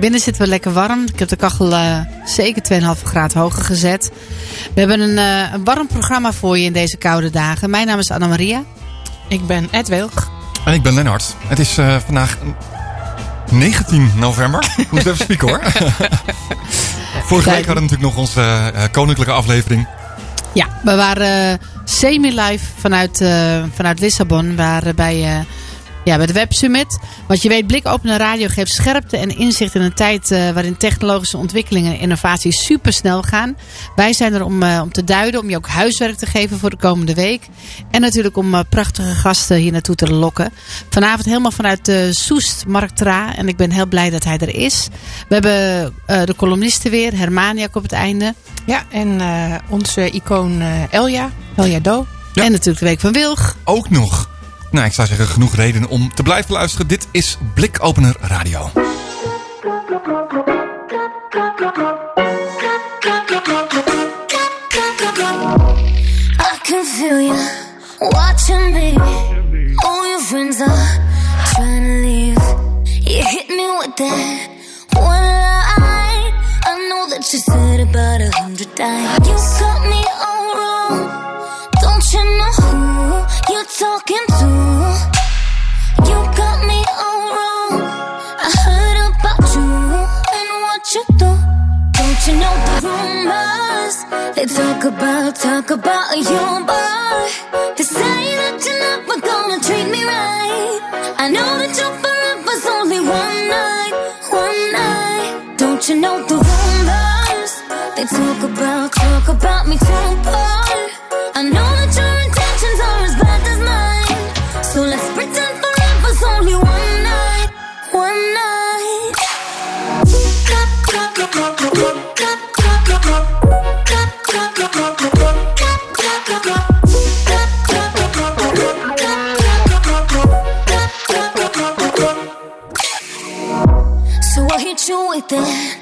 Binnen zitten we lekker warm. Ik heb de kachel uh, zeker 2,5 graden hoger gezet. We hebben een, uh, een warm programma voor je in deze koude dagen. Mijn naam is Anna-Maria. Ik ben Ed Wilg. En ik ben Lennart. Het is uh, vandaag 19 november. Moet even spieken hoor. Vorige week hadden we natuurlijk nog onze koninklijke aflevering. Ja, we waren semi-live vanuit, vanuit Lissabon. Waarbij ja, bij de Web Summit. Want je weet, Blikopende Radio geeft scherpte en inzicht in een tijd uh, waarin technologische ontwikkelingen en innovaties super snel gaan. Wij zijn er om, uh, om te duiden, om je ook huiswerk te geven voor de komende week. En natuurlijk om uh, prachtige gasten hier naartoe te lokken. Vanavond helemaal vanuit de Soest, Mark Tra. En ik ben heel blij dat hij er is. We hebben de columnisten weer, Hermaniak op het einde. Ja, en onze icoon Elja, Elja Do. Ja. En natuurlijk de Week van Wilg. Ook nog. Nou, ik zou zeggen genoeg reden om te blijven luisteren. Dit is Blikopener Radio. I know that said about a hundred times. They talk about, talk about your boy. Hit you with that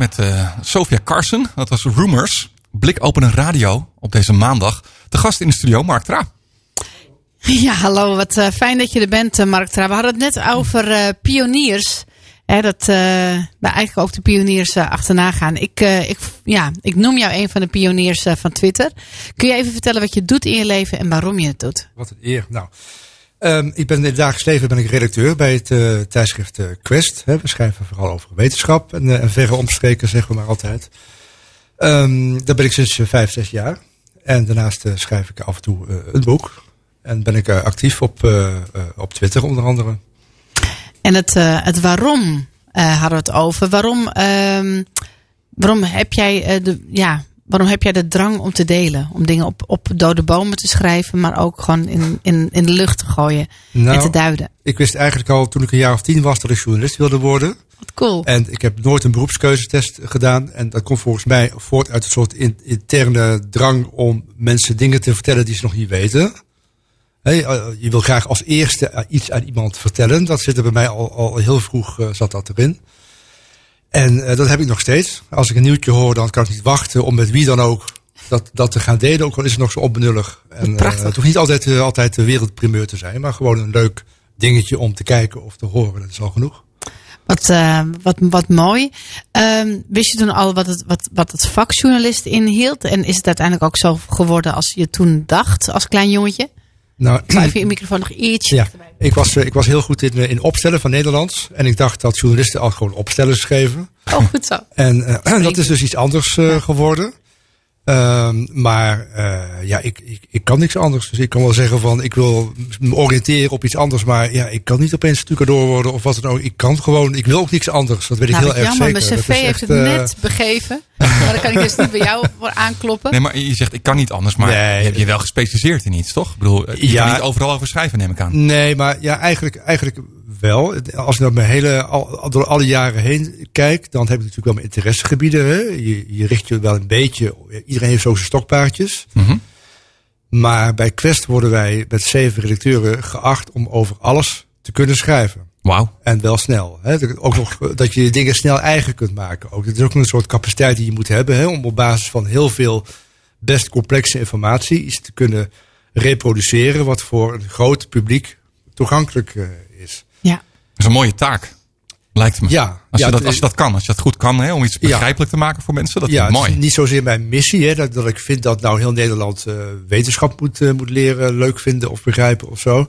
met uh, Sophia Carson. Dat was Rumors. Blikopener Radio op deze maandag. De gast in de studio, Mark Tra. Ja, hallo. Wat uh, fijn dat je er bent, uh, Mark Tra. We hadden het net over uh, pioniers. Hè, dat we eigenlijk ook de pioniers achterna gaan. Ik, ik, ja, ik noem jou een van de pioniers van Twitter. Kun je even vertellen wat je doet in je leven en waarom je het doet? Wat een eer. Nou, um, ik ben het dagelijks leven ben ik redacteur bij het uh, tijdschrift uh, Quest. Hè. We schrijven vooral over wetenschap en, uh, en verre omstreken, zeggen we maar altijd. Um, daar ben ik sinds vijf, zes jaar. En daarnaast schrijf ik af en toe een boek. En ben ik actief op, op Twitter onder andere. En het, het waarom hadden we het over. Waarom, um, waarom heb jij de, ja, waarom heb jij de drang om te delen? Om dingen op, op dode bomen te schrijven, maar ook gewoon in, in, in de lucht te gooien nou, en te duiden? Ik wist eigenlijk al toen ik een jaar of tien was dat ik journalist wilde worden. Wat cool. En ik heb nooit een beroepskeuzetest gedaan. En dat komt volgens mij voort uit een soort interne drang om mensen dingen te vertellen die ze nog niet weten. Hey, je wil graag als eerste iets aan iemand vertellen. Dat zit er bij mij al, al heel vroeg, uh, zat dat erin. En eh, dat heb ik nog steeds. Als ik een nieuwtje hoor, dan kan ik niet wachten om met wie dan ook dat, dat te gaan delen. Ook al is het nog zo onbenullig. En, Prachtig. eh, het hoeft niet altijd, eh, altijd de wereldprimeur te zijn, maar gewoon een leuk dingetje om te kijken of te horen. Dat is al genoeg. Wat, wat, wat mooi. Ehm, wist je toen al wat het, wat, wat het vak journalist inhield? En is het uiteindelijk ook zo geworden als je toen dacht, als klein jongetje? Nou, je microfoon nog iets Ja, ik was, eh, ik was heel goed in, eh, in opstellen van Nederlands. En ik dacht dat journalisten al gewoon opstellers schreven. Oh, goed zo. En eh, dat is dus iets anders geworden. Ehm, maar eh, ja, ik, ik, ik kan niks anders. Dus ik kan wel zeggen van ik wil me oriënteren op iets anders. Maar ja, ik kan niet opeens stucadoor worden of wat dan ook. Ik kan gewoon, ik wil ook niks anders. Dat weet ik Nou, heel erg jammer, zeker. mijn cv heeft het eh, net begeven. maar dan kan ik dus niet bij jou voor aankloppen. Nee, maar je zegt ik kan niet anders, maar Nee, je hebt je wel gespecialiseerd in iets, toch? Ik bedoel, eh, je Ja. kan niet overal over schrijven, neem ik aan. Nee, maar ja, eigenlijk, eigenlijk wel. Als ik naar mijn hele, al, door alle jaren heen kijk, dan heb ik natuurlijk wel mijn interessegebieden. Hè? Je, je richt je wel een beetje. Iedereen heeft zo zijn stokpaardjes. Mhm. Maar bij Quest worden wij met zeven redacteuren geacht om over alles te kunnen schrijven. Wauw. En wel snel. Hè? Ook nog eh, dat je dingen snel eigen kunt maken. Ook, dat is ook een soort capaciteit die je moet hebben. Hè? Om op basis van heel veel best complexe informatie iets te kunnen reproduceren. Wat voor een groot publiek toegankelijk eh, is. Is een mooie taak, lijkt me. Ja, Als, ja, je, dat, als je dat kan, als je dat goed kan, hè, om iets Ja. begrijpelijk te maken voor mensen, dat ja, is het mooi. is niet zozeer mijn missie. Hè, dat, dat ik vind dat nou heel Nederland eh, wetenschap moet, eh, moet leren, leuk vinden of begrijpen of zo.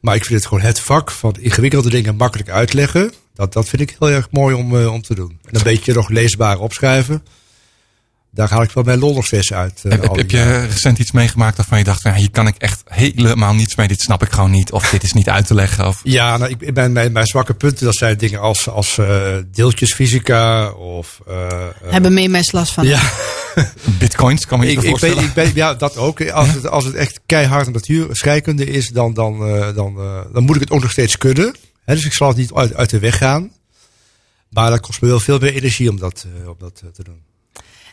Maar ik vind het gewoon het vak van ingewikkelde dingen makkelijk uitleggen. Dat, dat vind ik heel erg mooi om, eh, om te doen. En een beetje nog leesbaar opschrijven. Daar haal ik wel mijn lol nog steeds uit. eh, Heb, je recent iets meegemaakt waarvan je dacht, ja, hier kan ik echt helemaal niets mee, dit snap ik gewoon niet, of dit is niet uit te leggen, of Ja, nou, ik, ben, mijn, mijn zwakke punten, dat zijn dingen als, als eh, deeltjesfysica of... eh, Hebben meer mensen last van. ja, bitcoins, kan ik, me ik, ben, voorstellen. ik ben, ja, dat ook. Als het, als het echt keihard natuur scheikunde is, dan, dan, eh, dan, dan moet ik het ook nog steeds kunnen. Hè, dus ik zal het niet uit, uit de weg gaan. Maar dat kost me wel veel meer energie om dat, eh, om dat te doen.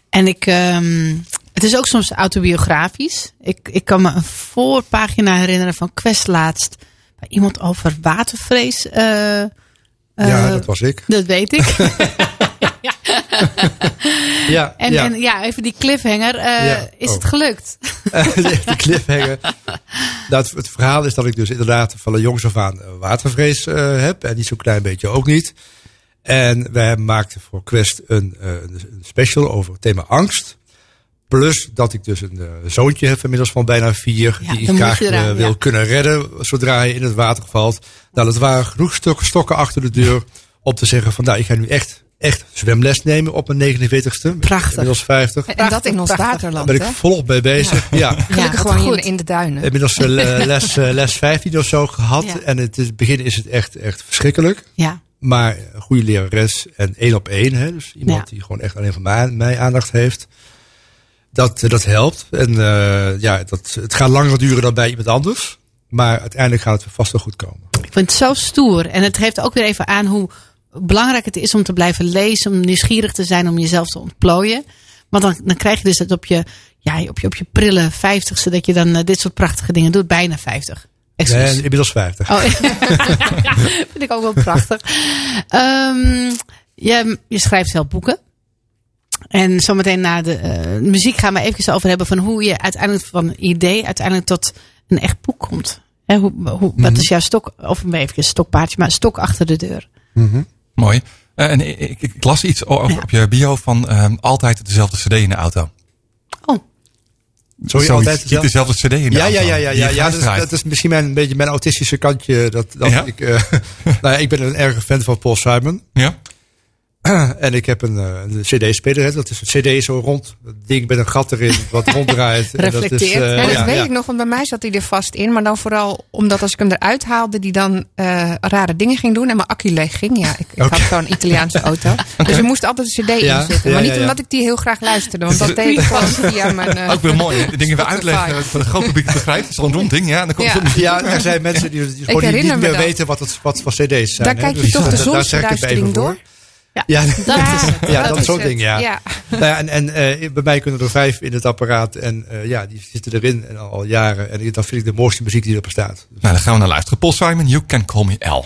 En ik, ehm, het is ook soms autobiografisch. Ik, ik kan me een voorpagina herinneren van Quest laatst. Waar iemand over watervrees. eh, ja, eh, dat was ik. dat weet ik. Ja, En ja. ja, en, ja even die cliffhanger. eh, Ja, Is oh. het gelukt? de cliffhanger. Nou, het, het verhaal is dat ik dus inderdaad van de jongs af aan watervrees eh, heb. En niet zo'n klein beetje ook niet. En wij maakten voor Quest een, eh, een special over het thema angst. Plus dat ik dus een eh, zoontje heb inmiddels van bijna vier. Ja, die ik graag eraan, eh, wil ja. kunnen redden zodra hij in het water valt. Nou, dat waren genoeg stok- stokken achter de deur om te zeggen van nou, ik ga nu echt, echt zwemles nemen op mijn 49ste. Prachtig. Inmiddels 50. En dat in ons waterland, Daar ben ik volop mee bezig. Ja. Ja, Gelukkig gewoon in, goed. in de duinen. Inmiddels le- les, les 15 of zo gehad. Ja. En het, in het begin is het echt, echt verschrikkelijk. Ja. Maar een goede lerares en één op één. Hè, dus iemand Ja. die gewoon echt alleen van mij, mij aandacht heeft. Dat, eh, dat helpt. En eh, ja, dat, het gaat langer duren dan bij iemand anders. Maar uiteindelijk gaat het vast wel goed komen. Ik vind het zo stoer. En het geeft ook weer even aan hoe belangrijk het is om te blijven lezen. Om nieuwsgierig te zijn, om jezelf te ontplooien. Want dan, dan krijg je dus het op je, ja, op je, op je prille vijftigste. Dat je dan eh, dit soort prachtige dingen doet. Bijna vijftig. Excuus. En inmiddels 50. Oh, vind ik ook wel prachtig. Ehm, je, je schrijft zelf boeken. En zometeen na de eh, muziek gaan we even over hebben van hoe je uiteindelijk van een idee uiteindelijk tot een echt boek komt. Hè, hoe, hoe, Wat is jouw stok, of even een stokpaardje, maar een stok achter de deur. Mooi. Eh, en ik, ik, ik las iets over Ja. op je bio van ehm, altijd dezelfde cd in de auto. Sorry, Zoiets. altijd Niet dezelfde cd in de Ja, ja, ja, ja, ja, je ja dat, is, dat is misschien mijn, een beetje mijn autistische kantje. Dat, dat Ja? ik, eh, nou ja, ik ben een erge fan van Paul Simon. Ja? En ik heb een, eh, een CD-speler. hè. Dat is een CD zo rond. Dat ding met een gat erin wat ronddraait. En dat is, Reflecteert. eh, Ja, dat ja, weet ja. ik nog, want bij mij zat hij er vast in. Maar dan vooral omdat als ik hem eruit haalde, die dan eh, rare dingen ging doen en mijn accu leeg ging. Ja, ik, ik Oké. had zo'n Italiaanse auto. Dus er moest altijd een cd Ja, in zitten. ja, Maar niet ja, ja. omdat ik die heel graag luisterde. Want dat deed ik gewoon via mijn... Ook weer mooi. De dingen weer uitleggen voor de grote publiek het begrijpt. Het is een rond ding. Ja, en dan komt Ja. muziek. Ja, er zijn mensen die, die gewoon niet, meer dat. weten wat het wat voor CD's zijn. Daar hè. kijk je Dus toch de het zonsverduistering door? Ja, Dat is het. ja, dat is soort het. dingen, ja. ja. Nou ja, en en eh, bij mij kunnen er vijf in het apparaat. En eh, ja, die zitten erin en al, al jaren. En dat vind ik de mooiste muziek die er bestaat. Nou, dan gaan we naar luisteren. Paul Simon, You Can Call Me L.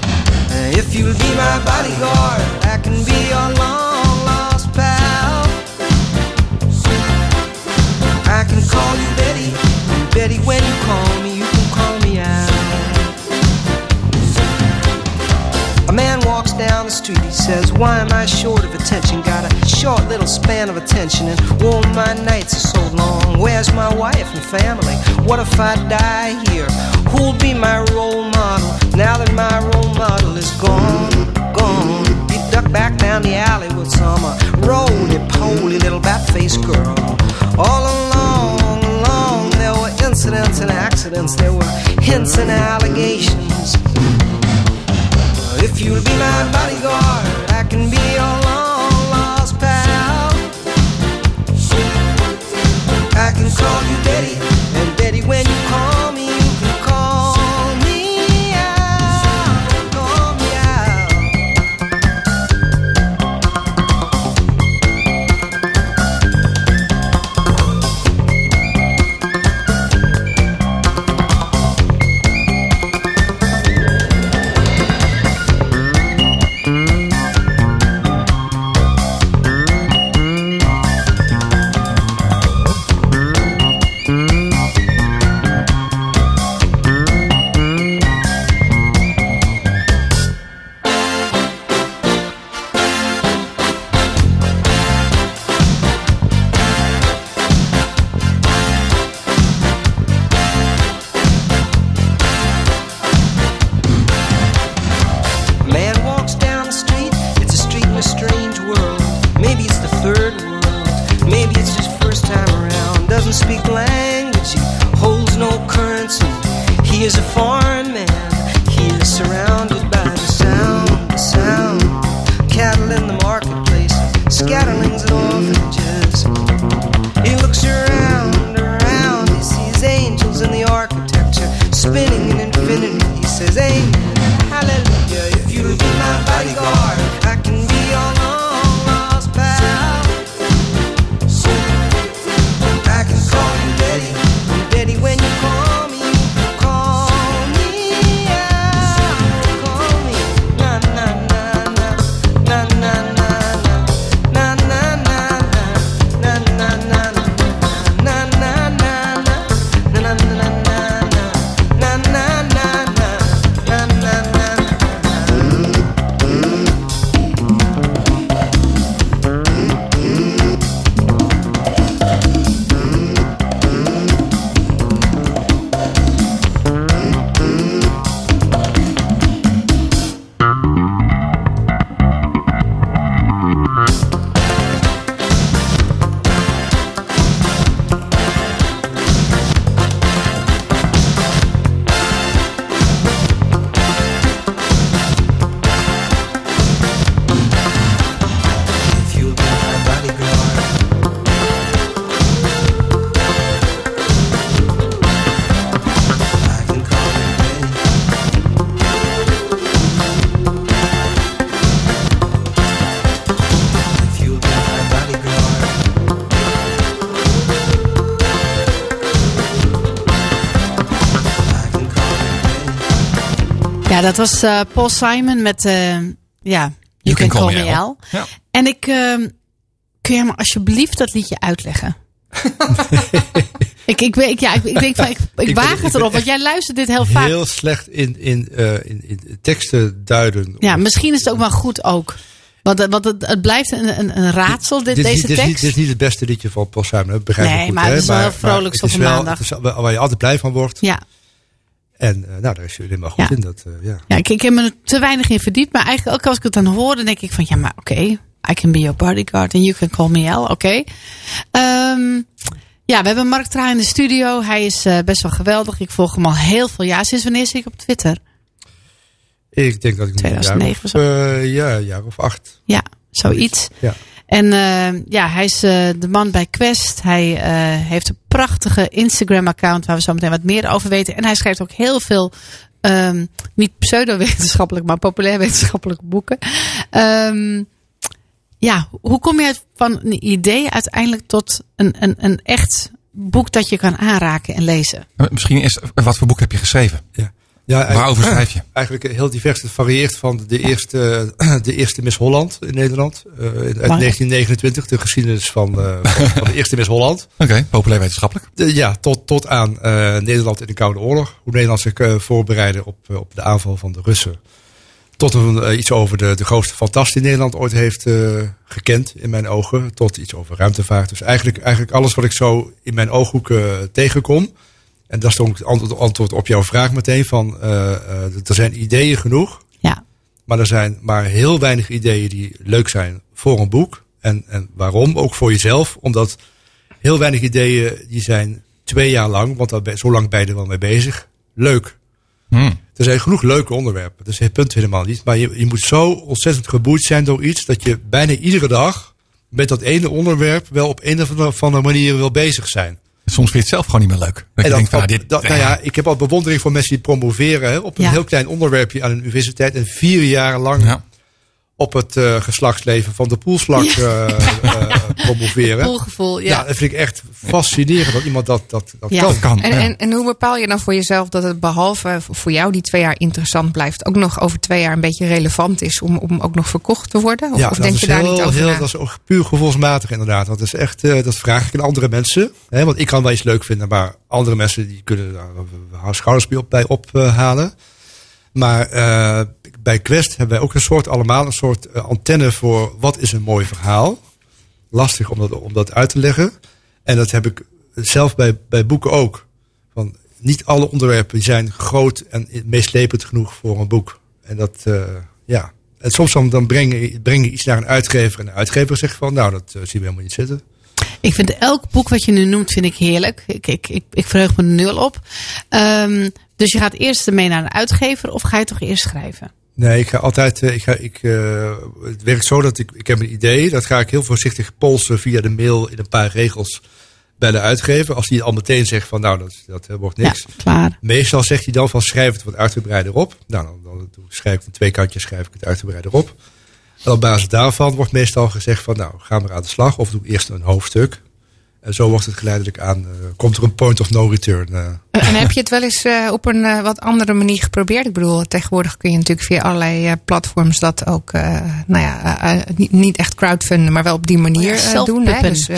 If you'll be my bodyguard, I can be your long lost pal. I can call you Betty, Betty. When you call me, you can call me out. A man walks down the street, he says, Why am I short of attention? Got a short little span of attention, and oh, my nights are so long. Where's my wife and family? What if I die here? Who'll be my role model now that my role model is gone? Gone. He ducked back down the alley with some uh, roly poly little bat faced girl. All along, along, there were incidents and accidents, there were hints and allegations. If you'll be my bodyguard, Ja, dat was eh, Paul Simon met eh, ja, You, Can, Call, Me Al. Ja. En ik, ehm, kun je me alsjeblieft dat liedje uitleggen? ik, ik, weet- ja, ik, ik denk van, ik, ik, ben- waag ik het erop, want jij luistert dit heel vaak. Heel slecht in, in, eh, in, in teksten duiden. Ja, misschien is het ook wel goed ook. Want, het- want het, het blijft een, een, een raadsel, dit, deze dit, is niet, tekst. dit is niet het beste liedje van Paul Simon. Begrijp ik Nee, goed, maar het is wel heel vrolijk op een maandag. Wel waar je altijd blij van wordt. Ja, En eh, nou, daar is jullie maar goed Ja. in. Dat, eh, ja. ja ik, ik heb me er te weinig in verdiept. Maar eigenlijk ook als ik het dan hoor, dan denk ik van ja, maar oké. I can be your bodyguard and you can call me Al. Oké. Ehm, ja, we hebben Mark Trui in de studio. Hij is eh, best wel geweldig. Ik volg hem al heel veel jaar. Sinds wanneer zit ik op Twitter? Ik denk dat ik een 2009 jaar of, ja, een jaar of acht. Ja, zoiets. Ja. En eh, ja, hij is eh, de man bij Quest. Hij eh, heeft een prachtige Instagram-account waar we zo meteen wat meer over weten. En hij schrijft ook heel veel, ehm, niet pseudo-wetenschappelijk, maar populair wetenschappelijke boeken. Ehm, ja, hoe kom je van een idee uiteindelijk tot een, een, een echt boek dat je kan aanraken en lezen? Misschien eerst, eh, wat voor boek heb je geschreven? Ja. Ja, eigenlijk- Waarover schrijf je? Eigenlijk heel divers. Het varieert van de eerste, de eerste Miss Holland in Nederland. eh, uit 1929, de geschiedenis van, eh, van, van de eerste Miss Holland. Oké, populair wetenschappelijk. De- ja, tot, tot aan eh, Nederland in de Koude Oorlog. Hoe Nederland zich eh, voorbereidde op, op de aanval van de Russen. Tot een, iets over de, de grootste fantast die Nederland ooit heeft eh, gekend, in mijn ogen. Tot iets over ruimtevaart. Dus eigenlijk, eigenlijk alles wat ik zo in mijn ooghoek eh, tegenkom. En dat is dan ook het antwoord, antwoord op jouw vraag meteen. Van, eh, eh, er zijn ideeën genoeg. Ja, Maar er zijn maar heel weinig ideeën die leuk zijn voor een boek. En, en waarom? Ook voor jezelf. Omdat heel weinig ideeën die zijn twee jaar lang, want daar ben, zo lang ben je er wel mee bezig, leuk. Hmm. Er zijn genoeg leuke onderwerpen. Dat is het punt helemaal niet. Maar je, je moet zo ontzettend geboeid zijn door iets dat je bijna iedere dag met dat ene onderwerp wel op een of andere- of andere manier wil bezig zijn. Soms vind je het zelf gewoon niet meer leuk. Dat En denkt van, dat- ah, dit, dat- nou ja, ik heb al bewondering voor mensen die promoveren hè, op een Ja. heel klein onderwerpje aan een universiteit en vier jaar lang ja. op het eh, geslachtsleven van de poolslak eh, eh, promoveren. poolgevoel. Ja. Ja. dat vind ik echt fascinerend dat iemand dat, dat, dat Ja. kan. En, ja. en, en hoe bepaal je dan voor jezelf dat het behalve voor jou die twee jaar interessant blijft, ook nog over twee jaar een beetje relevant is om, om ook nog verkocht te worden? Of, Ja, of denk is je daar heel, niet over heel, na? Dat is ook puur gevoelsmatig inderdaad. Dat is echt, eh, dat vraag ik aan andere mensen. Hè, want ik kan wel iets leuk vinden, maar andere mensen die kunnen daar haar schouders bij op- bij ophalen. maar eh, bij Quest hebben wij ook een soort, allemaal een soort eh, antenne voor wat is een mooi verhaal. Lastig om dat, om dat uit te leggen. En dat heb ik zelf bij, bij boeken ook. Van, niet alle onderwerpen zijn groot en meeslepend genoeg voor een boek. En dat, eh, ja. En soms dan, dan breng, breng je iets naar een uitgever. En de uitgever zegt van, nou, dat eh, zien we helemaal niet zitten. Ik vind elk boek wat je nu noemt, vind ik heerlijk. Ik, ik, ik, ik verheug me nul op. Ehm, dus je gaat eerst mee naar een uitgever of ga je toch eerst schrijven? Nee, ik ga altijd. eh, Ik ga, ik, eh, het werkt zo dat ik, ik heb een idee. Dat ga ik heel voorzichtig polsen via de mail in een paar regels bij de uitgever. Als die al meteen zegt van nou, dat, dat eh, wordt niks. Ja, klaar. Meestal zegt hij dan van schrijf het wat uitgebreider op. Nou, dan, schrijf ik in twee kantjes schrijf ik het uitgebreider op. En op basis daarvan wordt meestal gezegd van nou, ga maar aan de slag. Of doe eerst een hoofdstuk. En zo wordt het geleidelijk aan. eh, komt er een point of no return. eh. En heb je het wel eens eh, op een eh, wat andere manier geprobeerd? Ik bedoel, tegenwoordig kun je natuurlijk via allerlei eh, platforms dat ook, eh, nou ja, eh, eh, niet, niet echt crowdfunden, maar wel op die manier eh, doen. Hè? Zelfpuppen. Dus, eh.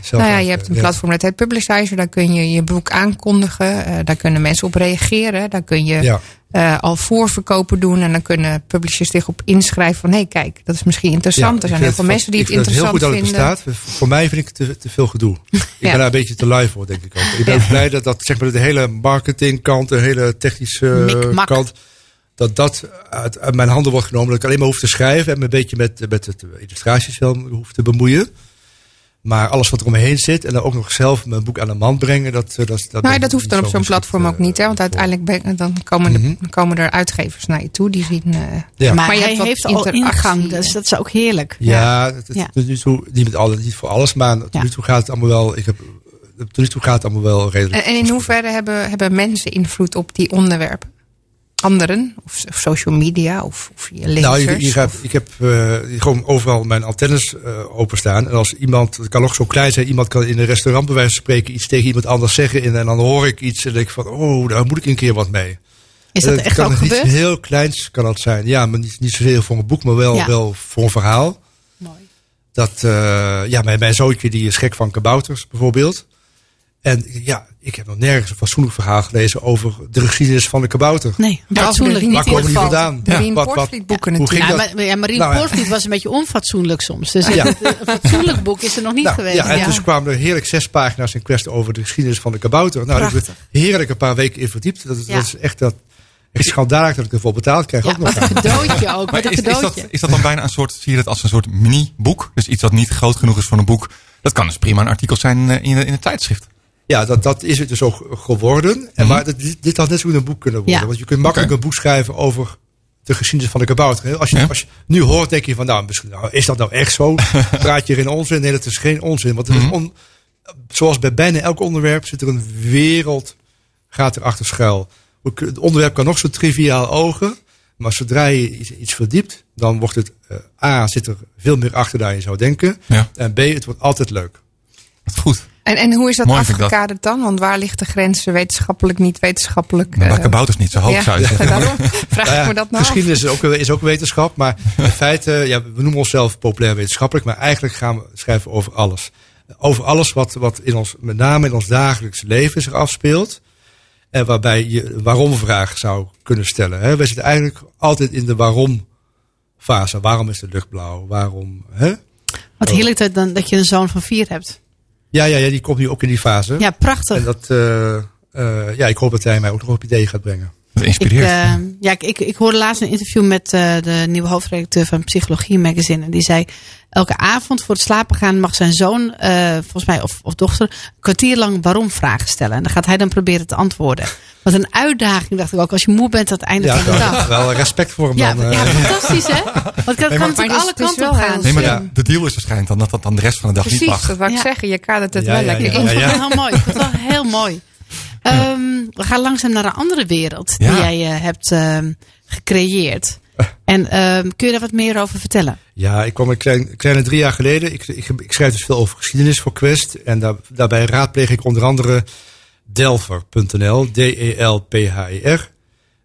Zelf nou ja, je hebt een ja. platform dat heet Publicizer. Daar kun je je boek aankondigen. eh, daar kunnen mensen op reageren. Daar kun je Ja. Eh, al voorverkopen doen. En dan kunnen publishers zich op inschrijven van... hé, hey, kijk, dat is misschien interessant. Ja, er ik zijn heel veel het mensen die ik het vind interessant heel goed dat vinden. het bestaat. Voor mij vind ik het te, te veel gedoe. Ik ben daar een beetje te lui voor, denk ik ook. Ik ben blij dat, dat zeg maar, de hele marketingkant, de hele technische Mikmak. kant, dat dat uit, uit mijn handen wordt genomen. Dat ik alleen maar hoef te schrijven en me een beetje met, met het illustraties hoef te bemoeien. Maar alles wat er omheen zit en dan ook nog zelf mijn boek aan de man brengen, dat, eh, dat, dat, Nou, dat hoeft dan op zo zo'n platform ook eh, niet. Hè? Want voor. uiteindelijk ben, dan komen, dan komen er uitgevers naar je toe. Die zien... eh, Ja. Maar, Maar je hij heeft al ingang, dus dat is ook heerlijk. Ja, het, het- Ja. tot nu toe, niet met alles, niet voor alles, maar tot nu toe gaat het allemaal wel. Ik heb, tot nu toe gaat het allemaal wel redelijk. En, en in hoeverre hebben, hebben mensen invloed op die onderwerpen? Anderen? Of, of social media? Of, of je lezers? Nou, je, je gaat, Of- ik heb eh, gewoon overal mijn antennes eh, openstaan. En als iemand, het kan nog zo klein zijn, iemand kan in een restaurant bij wijze van spreken iets tegen iemand anders zeggen. En, en dan hoor ik iets en denk ik van, oh, daar moet ik een keer wat mee. Is dat het echt kan ook iets gebeurd? heel kleins kan dat zijn. Ja, maar niet, niet zozeer voor een boek, maar wel, Ja. wel voor een verhaal. Mooi. Dat, eh, ja, mijn, mijn zoontje die is gek van kabouters bijvoorbeeld. En ja, ik heb nog nergens een fatsoenlijk verhaal gelezen over de geschiedenis van de kabouter. Nee, fatsoenlijk niet Waar komen die vandaan? De Rien Wat- wat- boeken hoe ging Ja, dat? maar, ja, Nou, ja. Poortvliet was een beetje onfatsoenlijk soms. Dus Ja. het, een fatsoenlijk boek is er nog niet Nou, geweest. Ja, en ja. dus kwamen er heerlijk zes pagina's in kwestie over de geschiedenis van de kabouter. Nou, daar heb ik me heerlijk een paar weken in verdiept. Dat is, Ja. dat is echt, dat, echt schandalig dat ik ervoor betaald krijg. Ja, ook nog. wat een cadeautje ook. Maar Wat een is, is, dat, is dat dan bijna een soort, zie je dat als een soort mini-boek? Dus iets wat niet groot genoeg is voor een boek. Dat kan dus prima een artikel zijn eh, in, in het tijdschrift. Ja, dat, dat is het dus ook geworden. En Mhm. maar dit, dit had net zo goed een boek kunnen worden. Ja. Want je kunt makkelijk een boek schrijven over de geschiedenis van de kabouter. Als je, Ja. als je nu hoort, denk je van, nou, misschien, nou, is dat nou echt zo? Praat je erin onzin? Nee, dat is geen onzin. Want het Mhm. is on, zoals bij bijna elk onderwerp zit er een wereld, gaat erachter schuil. Het onderwerp kan nog zo triviaal ogen, maar zodra je iets, iets verdiept, dan wordt het, eh, A, zit er veel meer achter dan je zou denken. Ja, En B, het wordt altijd leuk. goed. En, en hoe is dat Mooi afgekaderd dan? Want waar ligt de grens wetenschappelijk, niet wetenschappelijk? Maar eh, bij kabouters niet zo hoog ja. zou je zeggen. Daarom vraag ik me dat nou geschiedenis is ook, is ook wetenschap, maar in feite, ja, we noemen onszelf populair wetenschappelijk, maar eigenlijk gaan we schrijven over alles. Over alles wat, wat in ons, met name in ons dagelijks leven zich afspeelt. En waarbij je een waarom-vraag zou kunnen stellen. Hè. We zitten eigenlijk altijd in de waarom-fase. Waarom is de lucht blauw? Waarom? Hè? Wat heerlijk dat, dan, dat je een zoon van vier hebt. Ja, ja, ja, die komt nu ook in die fase. Ja, prachtig. En dat, eh, eh, ja, ik hoop dat hij mij ook nog op ideeën gaat brengen. Dat Ik, inspireert. eh, ja, ik, ik, ik hoorde laatst een interview met eh, de nieuwe hoofdredacteur van Psychologie Magazine. En die zei, elke avond voor het slapen gaan mag zijn zoon, eh, volgens mij, of, of dochter, een kwartier lang waarom vragen stellen. En dan gaat hij dan proberen te antwoorden. Wat een uitdaging, dacht ik ook, als je moe bent aan het einde Ja, van de dag. wel respect voor hem Ja, dan. ja, fantastisch hè? Want het kan, kan maar- natuurlijk alle het is kanten op gaan. nee, maar ja. de, de deal is waarschijnlijk dan dat dat dan de rest van de dag niet Precies, mag. dat wou ik Ja. zeggen. Je kadert het Ja, wel ja, lekker ja, in. Ik vond het heel mooi. Ik vond het wel heel mooi. Ehm, we gaan langzaam naar een andere wereld die jij eh, hebt ehm, gecreëerd. En ehm, kun je daar wat meer over vertellen? Ja, ik kwam een klein, kleine drie jaar geleden. Ik, ik, ik schrijf dus veel over geschiedenis voor Quest. En daar, daarbij raadpleeg ik onder andere Delver.nl, D-E-L-P-H-E-R.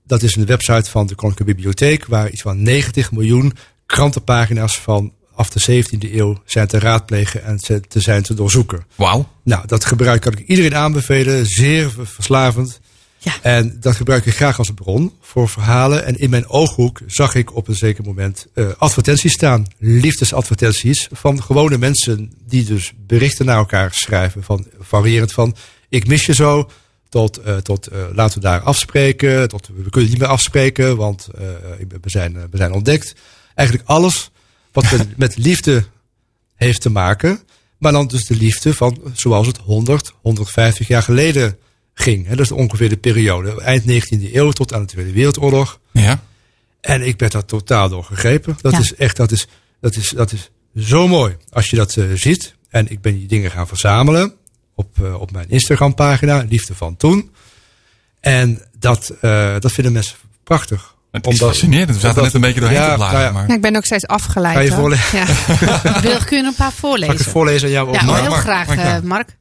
Dat is een website van de Koninklijke Bibliotheek, waar iets van 90 miljoen krantenpagina's van af de 17e eeuw zijn te raadplegen en te, te zijn te doorzoeken. Wauw. Nou, dat gebruik kan ik iedereen aanbevelen. Zeer ver- verslavend. Ja. En dat gebruik ik graag als bron voor verhalen. En in mijn ooghoek zag ik op een zeker moment eh, advertenties staan. Liefdesadvertenties van gewone mensen die dus berichten naar elkaar schrijven. Van, variërend van ik mis je zo tot, eh, tot eh, laten we daar afspreken. Tot we kunnen niet meer afspreken, want eh, we, zijn, we zijn ontdekt. Eigenlijk alles wat met, met liefde heeft te maken. Maar dan dus de liefde van zoals het 100, 150 jaar geleden ging. Hè, dat is ongeveer de periode. Eind 19e eeuw tot aan de Tweede Wereldoorlog. Ja. En ik ben daar totaal door gegrepen. Dat Ja. is echt, dat is, dat is, dat is zo mooi als je dat eh, ziet. En ik ben die dingen gaan verzamelen op, eh, op mijn Instagram pagina, Liefde van Toen. En dat, eh, dat vinden mensen prachtig. Het is fascinerend. We zaten net een beetje doorheen Ja, te bladeren. nou ja. maar... Ja, ik ben ook steeds afgeleid. Ga je voorlezen? Ja. Wil, kun je er een paar Zal ik het voorlezen? voorlezen aan jou? ook? Ja, Mark, heel Mark, graag, Mark, eh, Mark.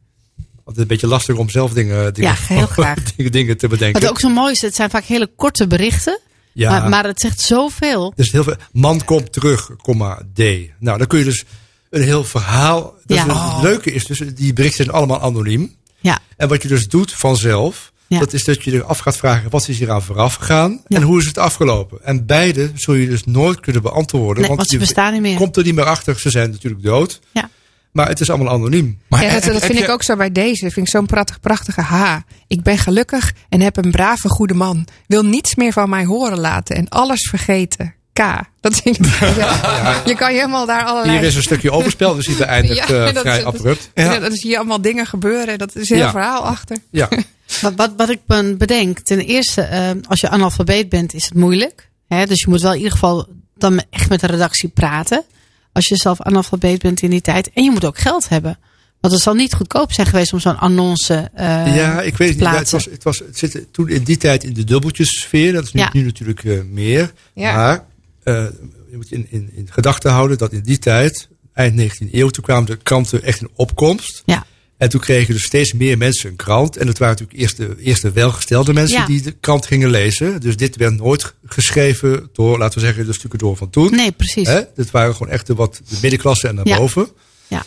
Altijd een beetje lastig om zelf dingen, dingen, Ja, heel graag. dingen, dingen te bedenken. Wat ook zo mooi is, het zijn vaak hele korte berichten. ja. Maar, maar het zegt zoveel. Dus heel veel. Man komt terug, komma, D. Nou, dan kun je dus een heel verhaal. Dus Ja. het leuke is dus, die berichten zijn allemaal anoniem. Ja, En wat je dus doet vanzelf, Ja. dat is dat je er af gaat vragen, wat is hier aan vooraf gegaan? Ja. En hoe is het afgelopen? En beide zul je dus nooit kunnen beantwoorden. nee, want ze je bestaan niet meer. komt er niet meer achter, ze zijn natuurlijk dood. Ja. Maar het is allemaal anoniem. Maar Ja, dat, dat vind je- ik ook zo bij deze. Dat vind ik zo'n prachtig, prachtige ha. Ik ben gelukkig en heb een brave goede man. Wil niets meer van mij horen laten en alles vergeten. K. Dat vind ik, ja. Je kan je helemaal daar allerlei... Hier is een stukje overspel, dus die beëindigt Ja, eh, dat- vrij dat- abrupt. Ja. Ja. dan zie je allemaal dingen gebeuren. Dat is een heel Ja. verhaal achter. Ja. Wat, wat, wat ik me bedenk, ten eerste, eh, als je analfabeet bent, is het moeilijk. Hè? Dus je moet wel in ieder geval dan echt met de redactie praten. Als je zelf analfabeet bent in die tijd. En je moet ook geld hebben. Want het zal niet goedkoop zijn geweest om zo'n annonce eh Ja, ik weet niet. Ja, het, plaatsen. was, het, was, het zit toen in die tijd in de dubbeltjessfeer. Dat is nu, Ja. nu natuurlijk eh, meer. Ja. Maar eh, je moet in, in, in gedachten houden dat in die tijd, eind 19e eeuw, toen kwamen de kranten echt in opkomst. Ja. En toen kregen dus steeds meer mensen een krant. En het waren natuurlijk eerst de, eerst de welgestelde mensen Ja. die de krant gingen lezen. Dus dit werd nooit geschreven door, laten we zeggen, de stukken door van toen. Nee, precies. Hè? Dit waren gewoon echt de, wat, de middenklasse en Ja. daarboven. Ja.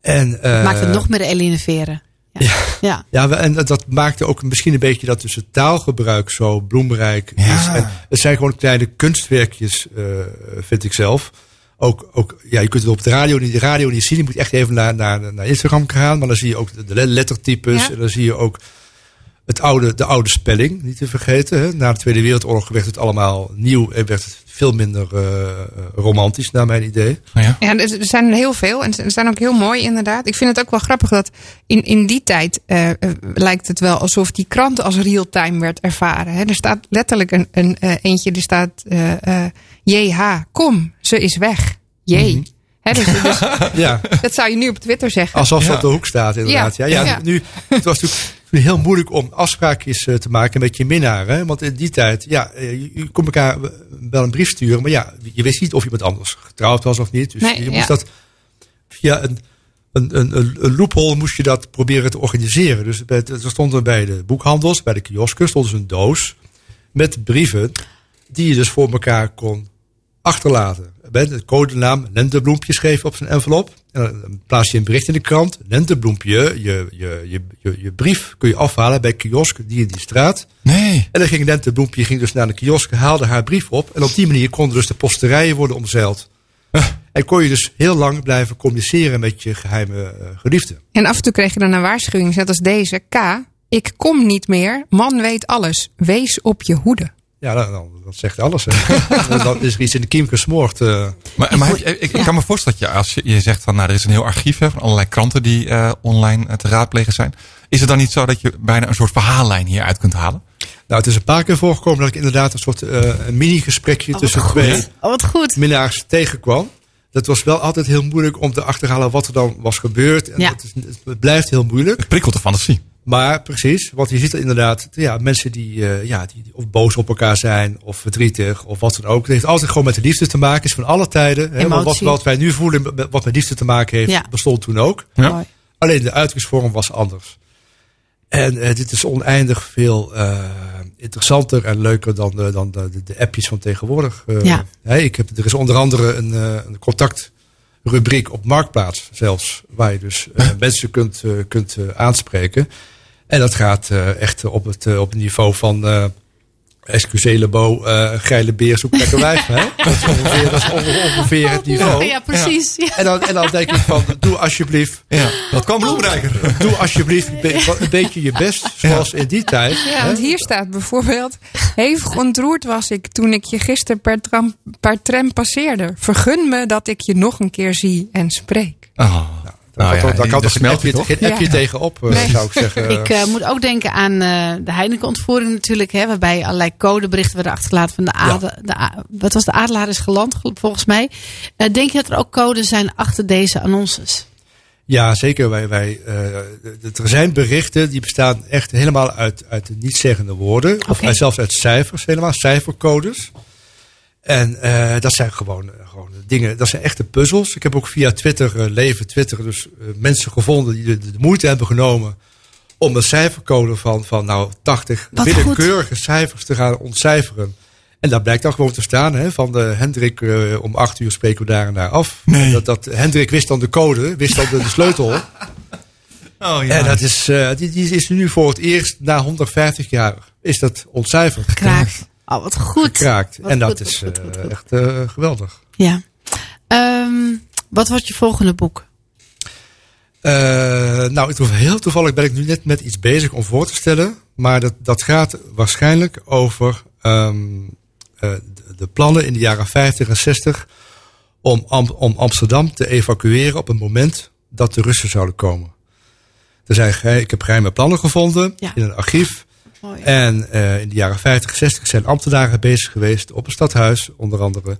En, eh, Maakt het nog meer elineveren. Ja. ja. ja, en dat, dat maakte ook misschien een beetje dat dus het taalgebruik zo bloemrijk Ja. is. En het zijn gewoon kleine kunstwerkjes, eh, vind ik zelf. Ook, ook, ja, je kunt het op de radio, niet- de radio niet zien. Je moet echt even naar, naar, naar Instagram gaan. Maar dan zie je ook de le- lettertypes. Ja. En dan zie je ook het oude, de oude spelling, niet te vergeten. Hè. Na de Tweede Wereldoorlog werd het allemaal nieuw en werd het veel minder eh, romantisch, naar mijn idee. Oh ja? Ja, er zijn er heel veel en ze zijn ook heel mooi inderdaad. Ik vind het ook wel grappig dat in, in die tijd eh, eh, lijkt het wel alsof die krant als real-time werd ervaren. Hè. Er staat letterlijk een, een eentje, die staat eh, eh, JH, kom, ze is weg. J. Hè, dus, dus Ja, dat zou je nu op Twitter zeggen. alsof ze Ja. op de hoek staat inderdaad. Ja, Ja, ja, ja. Nu, het was natuurlijk heel moeilijk om afspraakjes eh, te maken met je minnaar. Hè? Want in die tijd, ja, eh, je, je kon elkaar wel een brief sturen. Maar ja, je wist niet of iemand anders getrouwd was of niet. Dus Nee, je ja. moest dat via een, een, een, een, een loophole moest je dat proberen te organiseren. Dus bij, er stonden bij de boekhandels, bij de kiosken, stond dus een doos met brieven die je dus voor elkaar kon achterlaten. Met de codenaam Lentebloempje schreef op zijn envelop. En dan plaats je een bericht in de krant. Lentebloempje, je, je, je, je, je brief kun je afhalen bij kiosk die in die straat. Nee. En dan ging Lentebloempje ging dus naar de kiosk, haalde haar brief op. En op die manier konden dus de posterijen worden omzeild. En kon je dus heel lang blijven communiceren met je geheime eh, geliefde. En af en toe kreeg je dan een waarschuwing, net als deze. K, ik kom niet meer. Man weet alles. Wees op je hoede. Ja, dat, dat- dat zegt alles. Hè. dan is er iets in de kiem gesmoord. eh. Maar, maar je- ik, ik kan me voorstellen dat je, als je, je zegt van nou, er is een heel archief hè, van allerlei kranten die eh, online eh, te raadplegen zijn. Is het dan niet zo dat je bijna een soort verhaallijn hieruit kunt halen? Nou, het is een paar keer voorgekomen dat ik inderdaad een soort eh, een mini-gesprekje tussen twee Oh, wat goed. minnaars tegenkwam. Dat was wel altijd heel moeilijk om te achterhalen wat er dan was gebeurd. En Ja. dat is, het blijft heel moeilijk. Het prikkelt de fantasie. Maar precies, want je ziet er inderdaad ja, mensen die, eh, ja, die, die of boos op elkaar zijn, of verdrietig, of wat dan ook. Het heeft altijd gewoon met de liefde te maken, is van alle tijden. Hè, want wat, wat wij nu voelen, wat met liefde te maken heeft, Ja. bestond toen ook. Ja. Alleen de uitingsvorm was anders. En eh, dit is oneindig veel eh, interessanter en leuker dan, de, dan de, de, de appjes van tegenwoordig. Eh, Ja. hè, ik heb, er is onder andere een, eh, een contactrubriek op Marktplaats zelfs. Waar je dus eh, mensen kunt, kunt aanspreken. En dat gaat eh, echt op het, eh, op het niveau van... eh Excusez le beau, eh geile beer, zoek lekker wijf. Hè? Dat is ongeveer, dat is onge- ongeveer het niveau. Ja, precies. Ja. En dan, en dan denk ik van, doe alsjeblieft Ja, dat kwam bloemrijker. Doe alsjeblieft een, be- een beetje je best, zoals in die tijd. Ja, hè? want hier staat bijvoorbeeld... Hevig ontroerd was ik toen ik je gisteren per tram, per tram passeerde. Vergun me dat ik je nog een keer zie en spreek. Oh. Daar Nou kan, ja, daar kan daar toch smelt geen appje Ja. tegenop, eh, Nee. zou ik zeggen. Ik eh, moet ook denken aan eh, de Heineken-ontvoering natuurlijk. Hè, waarbij allerlei codeberichten werden achtergelaten van de adelaar. De, a- wat was de adelaar is geland, gel- volgens mij. Denk je dat er ook codes zijn achter deze annonces? Ja, zeker. Wij, wij, eh, er zijn berichten die bestaan echt helemaal uit, uit de niet-zeggende woorden. Of zelfs uit cijfers, helemaal cijfercodes. En eh, dat zijn gewoon, eh, gewoon dingen, dat zijn echte puzzels. Ik heb ook via Twitter, eh, leven Twitter, dus mensen gevonden die de, de moeite hebben genomen om een cijfercode van, van nou 80 Wat willekeurige cijfers te gaan ontcijferen. En daar blijkt dan gewoon te staan, hè, van de Hendrik, om acht uur spreken we daar en daar af. Nee. Dat, dat, Hendrik wist dan de code, wist dan de, de sleutel. Oh En dat is, die, die is nu voor het eerst na 150 jaar is dat ontcijferd. Oh, wat goed. Gekraakt. Wat En dat goed, is goed, eh, echt eh, geweldig. Ja. Ehm, wat wordt je volgende boek? Eh, nou, ik heel toevallig ben ik nu net met iets bezig om voor te stellen. Maar dat, dat gaat waarschijnlijk over ehm, eh, de, de plannen in de jaren 50 en 60 om, Am- om Amsterdam te evacueren op het moment dat de Russen zouden komen. Er zijn, ik heb geheime plannen gevonden Ja. in een archief. Mooi. En eh, in de jaren 50, 60 zijn ambtenaren bezig geweest op het stadhuis, onder andere,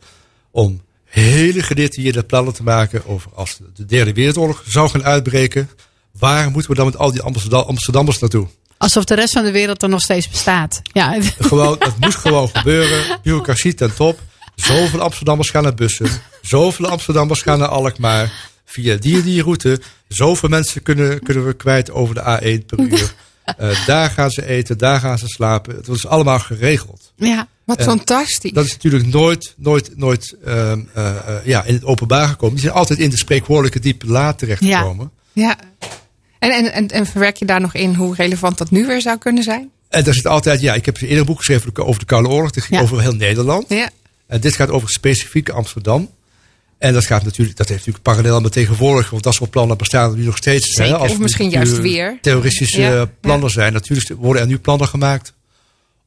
om hele gedetailleerde plannen te maken over als de derde wereldoorlog zou gaan uitbreken. Waar moeten we dan met al die Amsterdam, Amsterdammers naartoe? Alsof de rest van de wereld er nog steeds bestaat. Ja, Gewoon, het moest gewoon gebeuren. Bureaucratie ten top. Zoveel Amsterdammers gaan naar bussen. Zoveel Amsterdammers gaan naar Alkmaar. Via die en die route. Zoveel mensen kunnen, kunnen we kwijt over de A1 per uur. Eh, daar gaan ze eten, daar gaan ze slapen. Het was allemaal geregeld. ja. Wat En fantastisch. Dat is natuurlijk nooit, nooit, nooit ehm, eh, eh, ja, in het openbaar gekomen. Die zijn altijd in de spreekwoordelijke diepe laad terechtgekomen. Ja. En, en, en, en verwerk je daar nog in hoe relevant dat nu weer zou kunnen zijn? En daar zit altijd, ja, ik heb eerder een boek geschreven over de Koude Oorlog. Dit ging Ja. over heel Nederland. Ja. En dit gaat over specifiek Amsterdam. En dat gaat natuurlijk, dat heeft natuurlijk parallel met tegenwoordig, want dat soort plannen bestaan er nu nog steeds. Zeker, Hè, als of misschien juist weer. Terroristische Ja, ja. plannen zijn. Natuurlijk worden er nu plannen gemaakt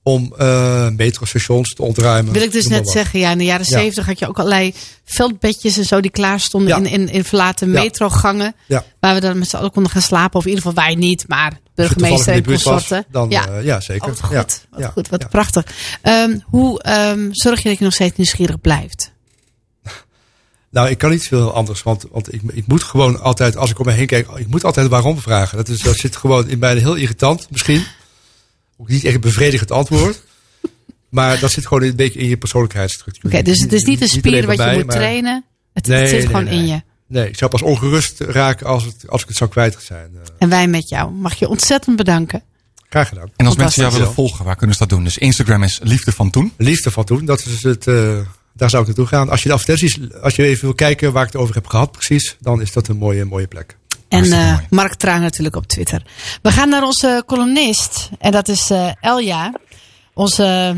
om eh metrostations te ontruimen. Wil ik dus net wat. zeggen, ja, in de jaren Ja. zeventig had je ook allerlei veldbedjes en zo die klaar stonden Ja. in, in, in verlaten Ja. metrogangen. Ja. Waar we dan met z'n allen konden gaan slapen. Of in ieder geval wij niet, maar burgemeester en consorten. dan ja. ja, ja zeker. Oh, wat goed. Ja, Wat ja, goed, wat ja. prachtig. Ehm, hoe ehm, zorg je dat je nog steeds nieuwsgierig blijft? Nou, ik kan niet veel anders, want, want ik, ik moet gewoon altijd, als ik om me heen kijk, ik moet altijd waarom vragen. Dat, is, dat zit gewoon in mij heel irritant, misschien. Ook niet echt een bevredigend antwoord. Maar dat zit gewoon een beetje in je persoonlijkheidsstructuur. Oké, dus het is niet een spier wat je moet maar- trainen. Het, Nee, het zit nee, gewoon nee. in je. Nee, ik zou pas ongerust raken als, het, als ik het zou kwijt zijn. Eh, En wij met jou. Mag je ontzettend bedanken. graag gedaan. En als mensen jou willen volgen, waar kunnen ze dat doen? Dus Instagram is Liefde van Toen. Liefde van toen, dat is het, eh, daar zou ik naartoe gaan. Als je de advertenties, als je even wil kijken waar ik het over heb gehad precies, dan is dat een mooie, mooie plek. En eh. Mark Traan natuurlijk op Twitter. We gaan naar onze columnist. En dat is eh, Elja. Onze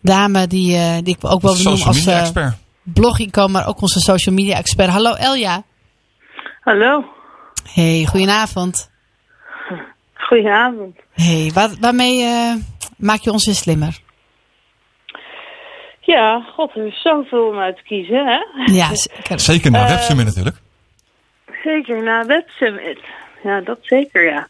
dame die, eh, die ik ook wel benoem als eh blogico, maar ook onze social media expert. Hallo Elja. Hallo, Hey, goedenavond. goedenavond. Hey, waar, waarmee eh, maak je ons weer slimmer? Ja, god, er is zoveel om uit te kiezen, hè? Ja, zeker. Zeker naar Eh, WebSummit natuurlijk. Zeker na Web Summit. Ja, dat zeker, ja.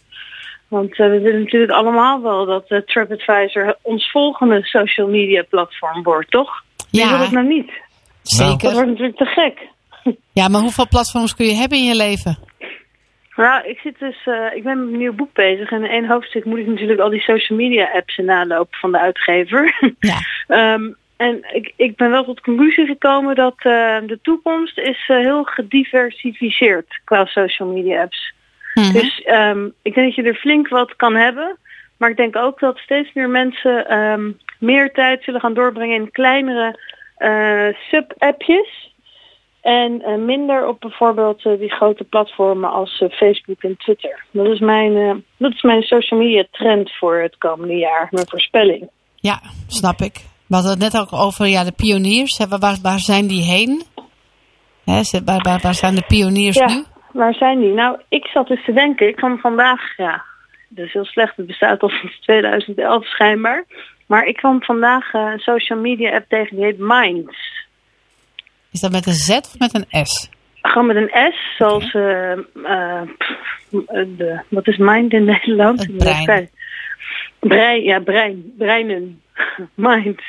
Want eh, we willen natuurlijk allemaal wel dat eh, TripAdvisor ons volgende social media platform wordt, toch? Wie wil Ja, het nou niet? Dat zeker. wordt natuurlijk te gek. Ja, maar hoeveel platforms kun je hebben in je leven? Nou, ik zit dus, eh, ik ben met een nieuw boek bezig en in één hoofdstuk moet ik natuurlijk al die social media apps nalopen van de uitgever. Ja. Ehm, en ik, ik ben wel tot de conclusie gekomen dat eh, de toekomst is eh, heel gediversifieerd qua social media apps. Mhm. Dus ehm, ik denk dat je er flink wat kan hebben. Maar ik denk ook dat steeds meer mensen ehm, meer tijd zullen gaan doorbrengen in kleinere eh, sub-appjes. En minder op bijvoorbeeld die grote platformen als Facebook en Twitter. Dat is, mijn, dat is mijn social media trend voor het komende jaar. Mijn voorspelling. Ja, snap ik. We hadden het net ook over ja, de pioniers. Hè, Waar, waar zijn die heen? Hè, waar, waar, waar zijn de pioniers Ja, nu? waar zijn die? Nou, ik zat dus te denken. Ik kwam vandaag, ja, dat is heel slecht. Het bestaat al sinds 2011 schijnbaar. Maar ik kwam vandaag eh, een social media app tegen die heet Minds. Is dat met een Z of met een S? Gewoon met een S, zoals eh, eh, de, wat is mind in Nederland? Het brein. Brein, ja, brein, breinen, mind.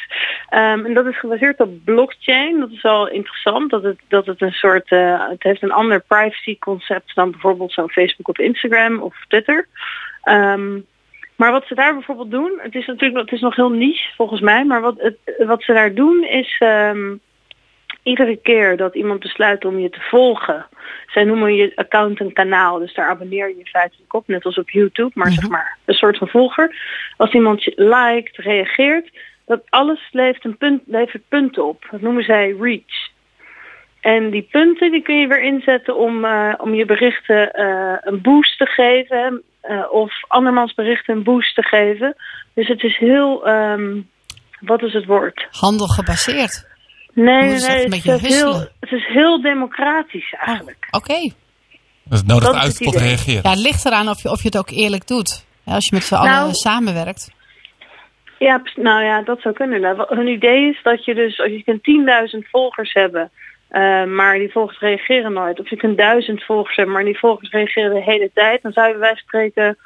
Ehm, en dat is gebaseerd op blockchain. Dat is al interessant, dat het, dat het een soort, eh, het heeft een ander privacy concept dan bijvoorbeeld zo'n Facebook of Instagram of Twitter. Ehm, maar wat ze daar bijvoorbeeld doen, het is natuurlijk het is nog heel niche volgens mij, maar wat, het, wat ze daar doen is ehm, iedere keer dat iemand besluit om je te volgen, zij noemen je account een kanaal, dus daar abonneer je je feitelijk op, net als op YouTube, maar zeg maar een soort van volger. Als iemand je liked, reageert, dat alles levert, een punt, levert punten op. Dat noemen zij reach. En die punten die kun je weer inzetten om, eh, om je berichten eh, een boost te geven. eh, of andermans berichten een boost te geven. Dus het is heel, ehm, wat is het woord? Handel gebaseerd. Nee, nee, het, is heel, het is heel democratisch eigenlijk. Oké. Dus het nodigt dat is uit tot reageren. Ja, het ligt eraan of je, of je het ook eerlijk doet. Ja, als je met z'n allen Nou, samenwerkt. Ja, nou ja, dat zou kunnen. Nou, Hun idee is dat je dus, als je kunt 10.000 volgers hebben, eh, maar die volgers reageren nooit. Of je kunt 1000 volgers hebben, maar die volgers reageren de hele tijd. Dan zou je bij wijze van spreken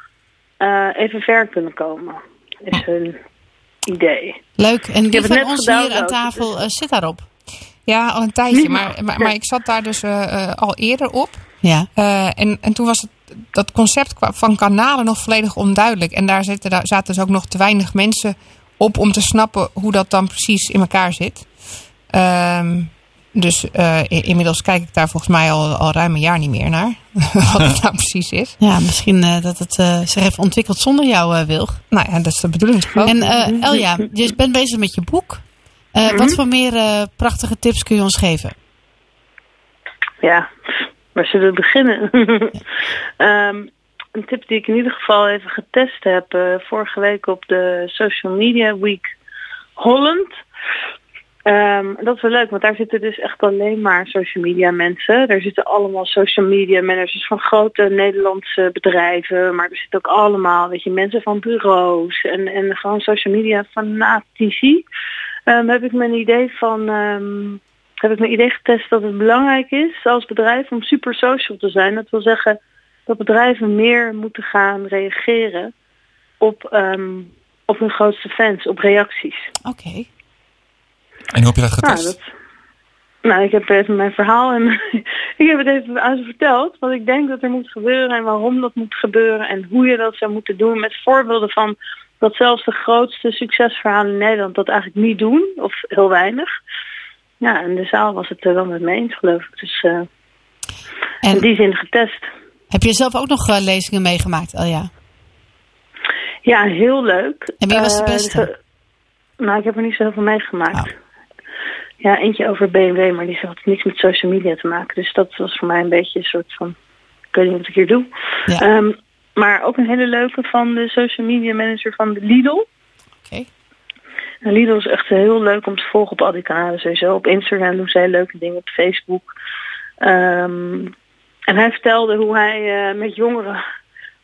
eh, even ver kunnen komen. Is hun idee. Leuk. En wie het van ons hier aan tafel dus- eh, zit daarop? Ja, al een tijdje. Maar, maar, maar ik zat daar dus eh, eh, al eerder op. Ja. Eh, en, en toen was het, dat concept qua- van kanalen nog volledig onduidelijk. En daar zitten, daar zaten dus ook nog te weinig mensen op om te snappen hoe dat dan precies in elkaar zit. Ehm, dus eh, inmiddels kijk ik daar volgens mij al, al ruim een jaar niet meer naar. wat het nou precies is. Ja, misschien eh, dat het eh, zich heeft ontwikkeld zonder jou, eh Wilg. Nou ja, dat is de bedoeling. ook? En eh, Elja, je bent bezig met je boek. Eh, Wat voor meer eh, prachtige tips kun je ons geven? Ja, waar zullen we beginnen? Ehm, een tip die ik in ieder geval even getest heb vorige week op de Social Media Week Holland. Ehm, dat is wel leuk, want daar zitten dus echt alleen maar social media mensen. Daar zitten allemaal social media managers van grote Nederlandse bedrijven. Maar er zitten ook allemaal, weet je, mensen van bureaus en, en gewoon social media fanatici. Ehm heb ik mijn idee van, ehm, heb ik mijn idee getest dat het belangrijk is als bedrijf om super social te zijn. Dat wil zeggen dat bedrijven meer moeten gaan reageren op, op hun grootste fans, op reacties. Oké. En hoe heb je dat Nou, getest? dat, nou, ik heb even mijn verhaal en ik heb het even aan ze verteld. Wat ik denk dat er moet gebeuren en waarom dat moet gebeuren en hoe je dat zou moeten doen. Met voorbeelden van dat zelfs de grootste succesverhalen in Nederland dat eigenlijk niet doen. Of heel weinig. Ja, en de zaal was het er wel met me eens geloof ik. Dus eh, in En die zin getest. heb je zelf ook nog eh, lezingen meegemaakt, Elja? Ja, heel leuk. En wie was de Eh, beste? nou, ik heb er niet zo heel veel meegemaakt. Oh. Ja, eentje over BMW, maar die had niks met social media te maken. Dus dat was voor mij een beetje een soort van... Ik weet niet wat ik hier doe. Ja. Ehm, maar ook een hele leuke van de social media manager van de Lidl. Oké. En Lidl is echt heel leuk om te volgen op al die kanalen sowieso. Op Instagram doen zij leuke dingen, op Facebook. Ehm, en hij vertelde hoe hij eh, met jongeren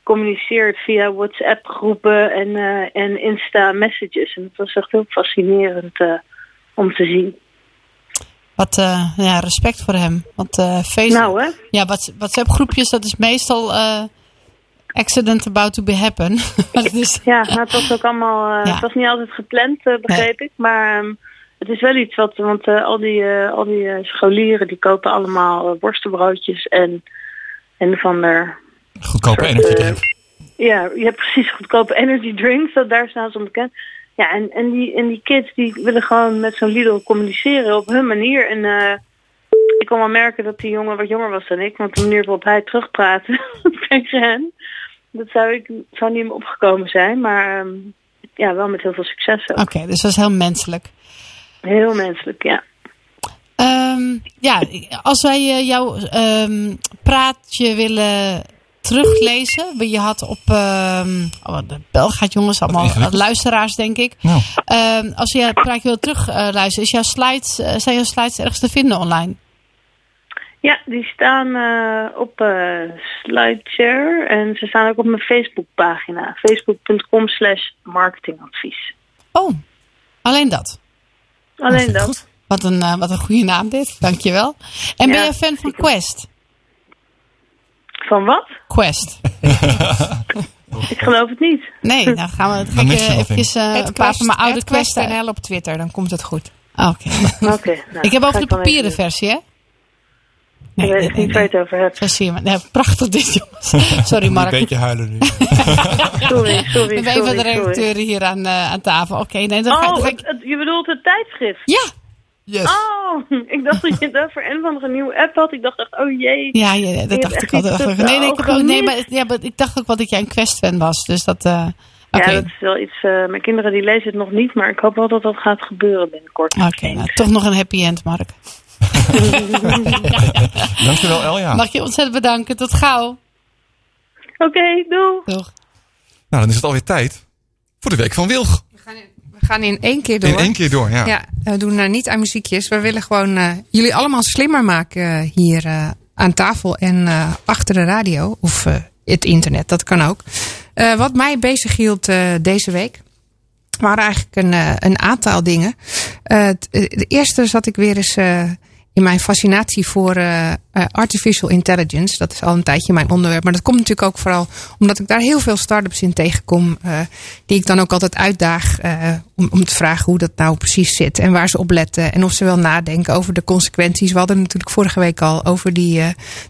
communiceert via WhatsApp groepen en, eh, en Insta messages. En het was echt heel fascinerend eh, om te zien. Wat eh, ja, respect voor hem. Want eh Facebook, Nou hè? ja, wat- WhatsApp groepjes, dat is meestal eh, accident about to be happen. Is, Ja, maar het was ook allemaal, eh, Ja. het was niet altijd gepland, eh, begreep ik. Maar ehm, het is wel iets wat, want eh, al die, eh, al die scholieren die kopen allemaal worstenbroodjes en, en van der, Goedkope energy eh, drink. ja, je hebt precies goedkope energy drinks, dat daar staan ze onbekend. Ja, en, en, die, en die kids die willen gewoon met zo'n Lidl communiceren op hun manier. En eh, ik kon wel merken dat die jongen wat jonger was dan ik, want de manier waarop hij terugpraatte tegen hen, dat zou ik zou niet meer opgekomen zijn. Maar ehm, ja, wel met heel veel succes ook. Oké, dus dat is heel menselijk. Heel menselijk, ja. Ehm, ja, als wij eh, jouw ehm, praatje willen teruglezen. Je had op ehm oh, de bel gaat jongens, allemaal luisteraars denk ik. Nou, Ehm, als je het praatje wil terugluisteren, is jouw slides, eh, zijn jouw slides ergens te vinden online? Ja, die staan eh, op eh SlideShare en ze staan ook op mijn Facebookpagina. Facebook.com slash marketingadvies. Oh, alleen dat. Alleen dat. Wat een, wat een goede naam dit, dankjewel. En ben je fan van. Quest? Van wat? Quest. Ik geloof het niet. Nee, dan gaan we dan ga Dan ik eh, eventjes eh, Het een paar van mijn oude het Quest NL op Twitter, dan komt het goed. Ah, Oké. Oké. nou, Ik heb over de papieren even versie, hè? doen. Ik weet niet waar je het over hebt. Zo zie je maar. Nee, prachtig dit, jongens. Sorry, Een Mark. beetje huilen nu. Sorry, sorry, Ik ben een van de sorry, sorry. redacteuren hier aan, eh, aan tafel. Oké, nee, dan ga, Oh, dan ga ik... het- het- je bedoelt het tijdschrift? Ja, Yes. Oh, ik dacht dat je het over een of andere nieuwe app had. Ik dacht echt, oh jee. ja, ja, dat dacht echt ik al. iets Dat dacht ik- tussen Nee, nee, ik, heb ook, nee maar, ja, maar ik dacht ook wel dat jij een Quest-fan was. Dus dat... eh Oké, Ja, dat is wel iets. eh, mijn kinderen die lezen het nog niet, maar ik hoop wel dat dat gaat gebeuren binnenkort. Oké, nou, toch nog een happy end, Mark. dankjewel Elja. Mag je ontzettend bedanken. Tot gauw. Oké, doei. Doeg. Nou, dan is het alweer tijd voor de week van Wilg. We gaan in één keer door. In één keer door, ja. Ja, we doen uh, niet aan muziekjes. We willen gewoon uh, jullie allemaal slimmer maken uh, hier uh, aan tafel en uh, achter de radio. Of het internet, dat kan ook. Wat mij bezig hield deze week waren eigenlijk een, een aantal dingen. De eerste zat ik weer eens in mijn fascinatie voor uh, uh, artificial intelligence. Dat is al een tijdje mijn onderwerp. Maar dat komt natuurlijk ook vooral omdat ik daar heel veel start-ups in tegenkom. Uh, die ik dan ook altijd uitdaag uh, om, om te vragen hoe dat nou precies zit. En waar ze op letten. En of ze wel nadenken over de consequenties. We hadden natuurlijk vorige week al over die,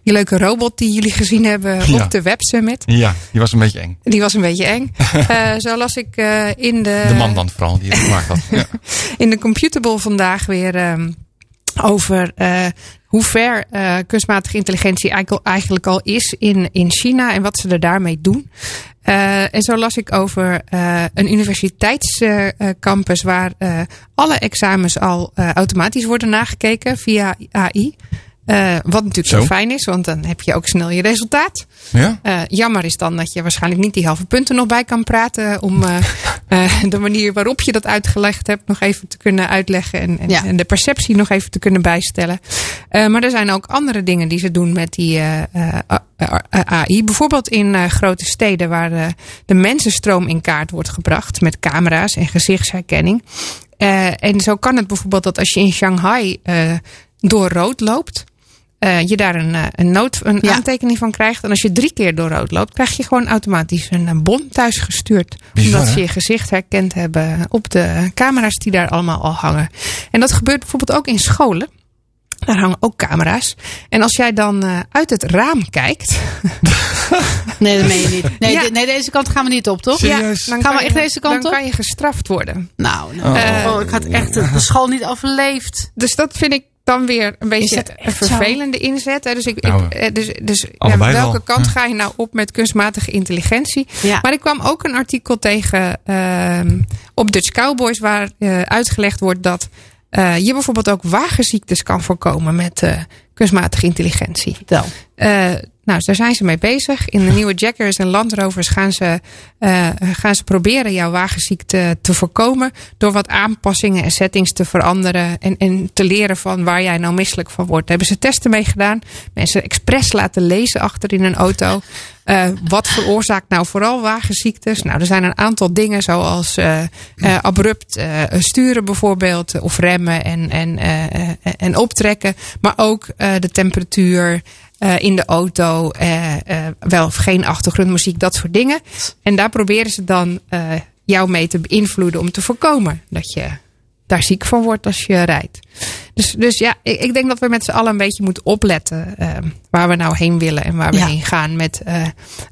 die leuke robot die jullie gezien hebben Ja. op de Web Summit. Ja, die was een beetje eng. Die was een beetje eng. Zo las ik in de... De man dan vooral, die het gemaakt had. Ja. in de Computable vandaag weer... Um, over uh, hoe ver uh, kunstmatige intelligentie eigenlijk al is in, in China en wat ze er daarmee doen. Uh, en zo las ik over een universiteitscampus waar alle examens al automatisch worden nagekeken via AI. Uh, wat natuurlijk zo. heel fijn is, want dan heb je ook snel je resultaat. Ja? Uh, jammer is dan dat je waarschijnlijk niet die halve punten nog bij kan praten om, uh, eh, de manier waarop je dat uitgelegd hebt nog even te kunnen uitleggen. En, en, Ja. en de perceptie nog even te kunnen bijstellen. Eh, maar er zijn ook andere dingen die ze doen met die eh, eh, AI. Bijvoorbeeld in eh, grote steden waar eh, de mensenstroom in kaart wordt gebracht. Met camera's en gezichtsherkenning. Eh, en zo kan het bijvoorbeeld dat als je in Shanghai eh, door rood loopt. Eh, je daar een, eh, een, nood, een Ja. aantekening van krijgt. En als je drie keer door rood loopt, krijg je gewoon automatisch een, eh, bon thuis gestuurd. Bizar, omdat ze je gezicht herkend hebben op de camera's die daar allemaal al hangen. En dat gebeurt bijvoorbeeld ook in scholen. Daar hangen ook camera's. En als jij dan eh, uit het raam kijkt. Nee, dat meen je niet. Nee, Ja. de- nee deze kant gaan we niet op, toch? Serieus? dan Gaan we kan echt je- deze kant Dan op? kan je gestraft worden. Nou, nou. Oh. oh, ik had echt de, de school niet overleefd. Dus dat vind ik dan weer een beetje een zo? vervelende inzet. hè. Dus, ik, Nou, ik, eh, dus, dus ja, allebei welke wel. kant Ja. ga je nou op met kunstmatige intelligentie? Ja. Maar ik kwam ook een artikel tegen ehm, op Dutch Cowboys waar eh, uitgelegd wordt dat eh, je bijvoorbeeld ook wagenziektes kan voorkomen met eh, kunstmatige intelligentie. Vertel. Nou, daar zijn ze mee bezig. In de nieuwe Jackers en Land Rovers gaan ze, eh, gaan ze proberen jouw wagenziekte te voorkomen. Door wat aanpassingen en settings te veranderen. En, en te leren van waar jij nou misselijk van wordt. Daar hebben ze testen mee gedaan. Mensen expres laten lezen achter in een auto. Eh, wat veroorzaakt nou vooral wagenziektes? Nou, er zijn een aantal dingen zoals eh, abrupt sturen bijvoorbeeld. Of remmen en, en, en optrekken. Maar ook de temperatuur eh, in de auto. eh, eh, wel of geen achtergrondmuziek, dat soort dingen. En daar proberen ze dan jou mee te beïnvloeden om te voorkomen dat je daar ziek van wordt als je rijdt. Dus, dus ja, ik, ik denk dat we met z'n allen een beetje moeten opletten eh, waar we nou heen willen en waar we Ja. heen gaan met eh,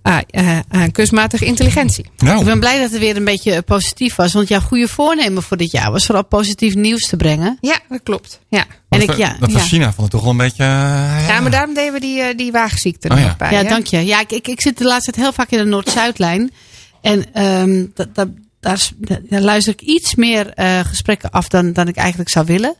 ah, eh, eh, kunstmatige intelligentie. Nou, Ik ben blij dat het weer een beetje positief was. Want jouw goede voornemen voor dit jaar was vooral positief nieuws te brengen. Ja, dat klopt. Ja, En dat, ik, ja, dat was ja. China vond het toch wel een beetje... ja maar daarom deden we die, die wagenziekte er Oh ja. bij. Ja, hè? dank je. Ja, ik, ik, ik zit de laatste tijd heel vaak in de Noord-Zuidlijn. En ehm, dat, dat, daar, is- daar luister ik iets meer eh, gesprekken af dan, dan ik eigenlijk zou willen.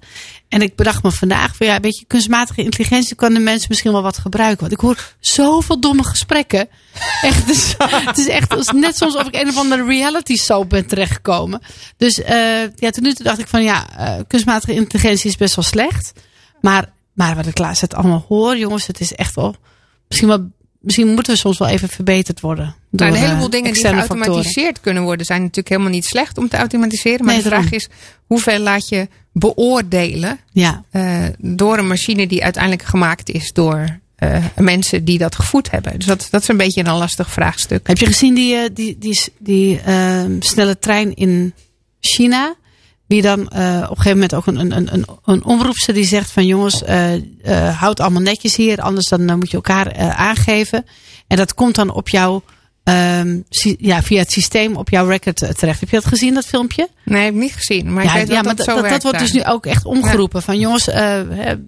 En ik bedacht me vandaag van ja, weet je, kunstmatige intelligentie kan de mensen misschien wel wat gebruiken. Want ik hoor zoveel domme gesprekken. Echt, het is, het is echt net soms of ik een of andere reality soap ben terechtgekomen. Dus eh, ja, tot nu toe dacht ik van ja, eh, kunstmatige intelligentie is best wel slecht. Maar, maar wat ik laatst het allemaal hoor, jongens, het is echt wel misschien wel misschien moeten we soms wel even verbeterd worden. Door, Nou, een eh, heleboel dingen die geautomatiseerd factoren. kunnen worden, zijn natuurlijk helemaal niet slecht om te automatiseren. Maar Nee, de vraag is, hoeveel laat je beoordelen Ja, eh, door een machine die uiteindelijk gemaakt is door eh, mensen die dat gevoed hebben? Dus dat, dat is een beetje een lastig vraagstuk. Heb je gezien die, die, die, die ehm, snelle trein in China? Die dan eh, op een gegeven moment ook een, een, een, een, een omroepster die zegt van jongens, eh eh, houd allemaal netjes hier, anders dan moet je elkaar aangeven. En dat komt dan op jouw, ehm, sy- ja, via het systeem op jouw record terecht. Heb je dat gezien, dat filmpje? Nee, heb ik niet gezien. Maar ja, ik weet ja, dat maar dat, dat, zo dat, werkt wordt dus nu ook echt omgeroepen. Van jongens, eh,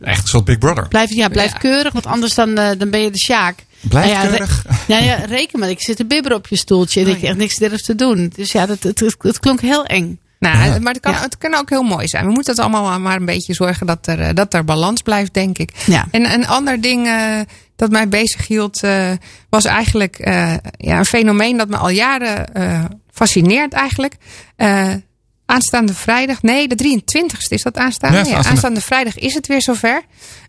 Echt een soort Big Brother. blijf, ja, blijf Ja. keurig, want anders dan, dan ben je de Sjaak. Blijf Nou ja, re- keurig. Nou ja, reken maar. Ik zit te bibber op je stoeltje en Oh, ik ja. echt niks durf te doen. Dus ja, dat, het, het, het klonk heel eng. Nou, Ja. maar het kan, Ja. het kan ook heel mooi zijn. We moeten het allemaal maar een beetje zorgen dat er, eh, dat er balans blijft, denk ik. Ja. En een ander ding eh, dat mij bezig hield, eh, was eigenlijk ja, een fenomeen dat me al jaren fascineert eigenlijk. Aanstaande vrijdag, nee, de 23ste is dat aanstaande. Ja, aanstaande. aanstaande vrijdag is het weer zover.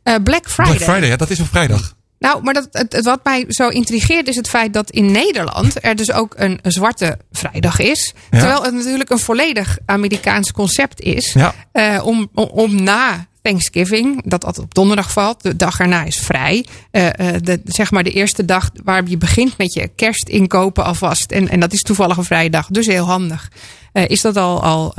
Black Friday. Black Friday, ja, dat is een vrijdag. Nou, maar dat, het, het- wat mij zo intrigeert is het feit dat in Nederland er dus ook een, een zwarte vrijdag is. Ja. Terwijl het natuurlijk een volledig Amerikaans concept is. Ja. Eh, om, om, om na Thanksgiving, dat altijd op donderdag valt, de dag erna is vrij. Eh, eh, de, zeg maar de eerste dag waar je begint met je kerstinkopen alvast. En, en dat is toevallig een vrije dag, dus heel handig. Is dat al, al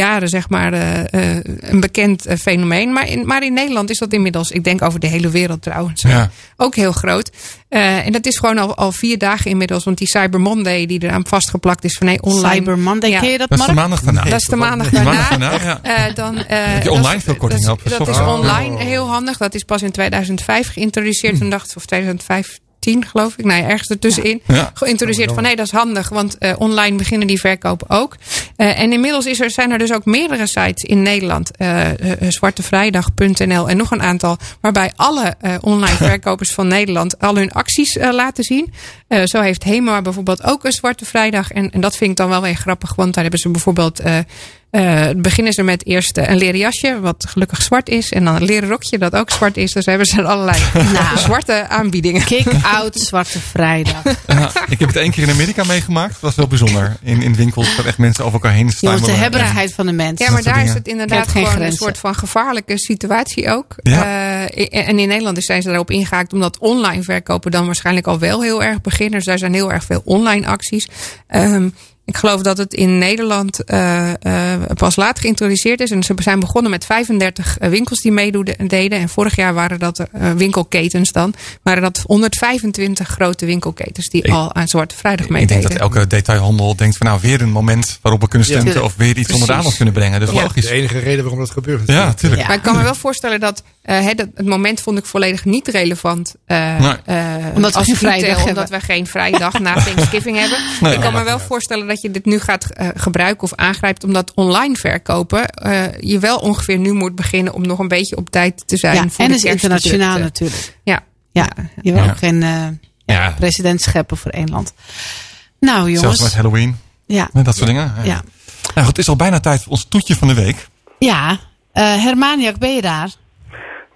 jaren zeg maar eh, eh, een bekend eh, fenomeen. Maar in, maar in Nederland is dat inmiddels, ik denk over de hele wereld trouwens, Ja. ook heel groot. Eh, en dat is gewoon al, al vier dagen inmiddels. Want die Cyber Monday die eraan vastgeplakt is van nee, online. Cyber Monday, Ja. ken je dat, Dat is de Mark? maandag daarna. Dat is de maandag De daarna. maandag daarna, ja. Eh, dan, eh, Heb je dat online is- veel dat is- Dat is software? online heel handig. Dat is pas in 2005 geïntroduceerd. Toen dacht of 2005, 2010 geloof ik. Ja, ergens ertussenin. Ja. Geïntroduceerd van nee, dat is handig. Want eh, online beginnen die verkopen ook. Eh, en inmiddels is er, zijn er dus ook meerdere sites in Nederland. eh, zwartevrijdag.nl en nog een aantal. Waarbij alle online verkopers van Nederland al hun acties laten zien. Zo heeft Hema bijvoorbeeld ook een Zwarte Vrijdag. En, en dat vind ik dan wel weer grappig. Want daar hebben ze bijvoorbeeld... eh, eh, beginnen ze met eerst eh, een leren jasje, wat gelukkig zwart is. En dan een leren rokje, dat ook zwart is. Dus hebben ze allerlei Nou. zwarte aanbiedingen. Kick-out Zwarte Vrijdag. Ja, ik heb het één keer in Amerika meegemaakt. Dat was wel bijzonder. In, in winkels dat echt mensen over elkaar heen staan. Jongens, de hebberigheid van de mens. Ja, maar daar is het inderdaad gewoon een soort van gevaarlijke situatie ook. Ja. Eh, en in Nederland zijn ze daarop ingehaakt omdat online verkopen dan waarschijnlijk al wel heel erg beginnen. Dus daar zijn heel erg veel online acties. Ehm, ik geloof dat het in Nederland eh, eh, pas laat geïntroduceerd is. En ze zijn begonnen met 35 winkels die meededen. En vorig jaar waren dat eh, winkelketens dan. Waren dat 125 grote winkelketens die Ik- al aan Zwarte Vrijdag Ik denk meededen. dat elke detailhandel denkt van nou weer een moment waarop we kunnen Ja. stunten of weer iets onder de aandacht kunnen brengen. Dus Ja. logisch. De enige reden waarom dat gebeurt. Ja, tuurlijk. Ja. Maar ik kan me wel voorstellen dat eh, hè, dat het moment vond ik volledig niet relevant. eh, Nee. eh, Omdat we als geen ik niet vrijdag hebben. Omdat we geen vrijdag na Thanksgiving hebben. Nee. ik kan me wel voorstellen dat je dit nu gaat eh, gebruiken of aangrijpt. Omdat online verkopen eh, je wel ongeveer nu moet beginnen om nog een beetje op tijd te zijn. Ja, voor en is internationaal natuurlijk. Ja. Ja, je wil Ja. ook geen eh, Ja, president scheppen voor één land. Nou zelfs jongens. met Halloween. Ja, en Dat soort dingen. Ja. ja. Nou goed, het is al bijna tijd voor ons toetje van de week. ja. eh, Hermaniak, ben je daar?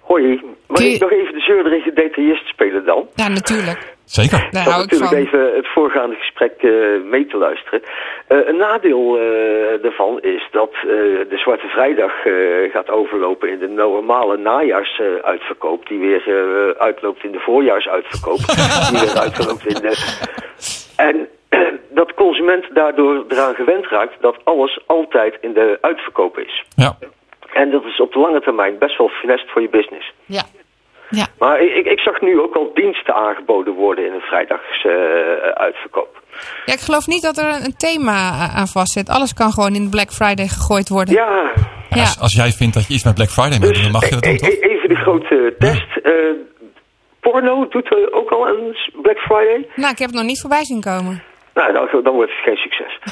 Hoi, mag Kun je- ik nog even de zeurderige detailist spelen dan? ja, natuurlijk. Zeker. Zat hou ik natuurlijk van. even het voorgaande gesprek eh, mee te luisteren. Eh, een nadeel eh, daarvan is dat eh, de Zwarte Vrijdag eh, gaat overlopen in de normale najaarsuitverkoop. die weer eh, uitloopt in de voorjaarsuitverkoop. die weer uitloopt in de... En dat consument daardoor eraan gewend raakt dat alles altijd in de uitverkoop is. Ja. En dat is op de lange termijn best wel funest voor je business. Ja. Ja. Maar ik, ik zag nu ook al diensten aangeboden worden in een vrijdags eh, uitverkoop. Ja, ik geloof niet dat er een, thema a- aan vastzit. Alles kan gewoon in Black Friday gegooid worden. Ja, Ja, Als, als jij vindt dat je iets met Black Friday moet doen, dus dan mag je dat doen, e- toch? e- even de grote test. Eh, porno doet er ook al een Black Friday. Nou, ik heb het nog niet voorbij zien komen. Nou, dan, dan wordt het geen succes.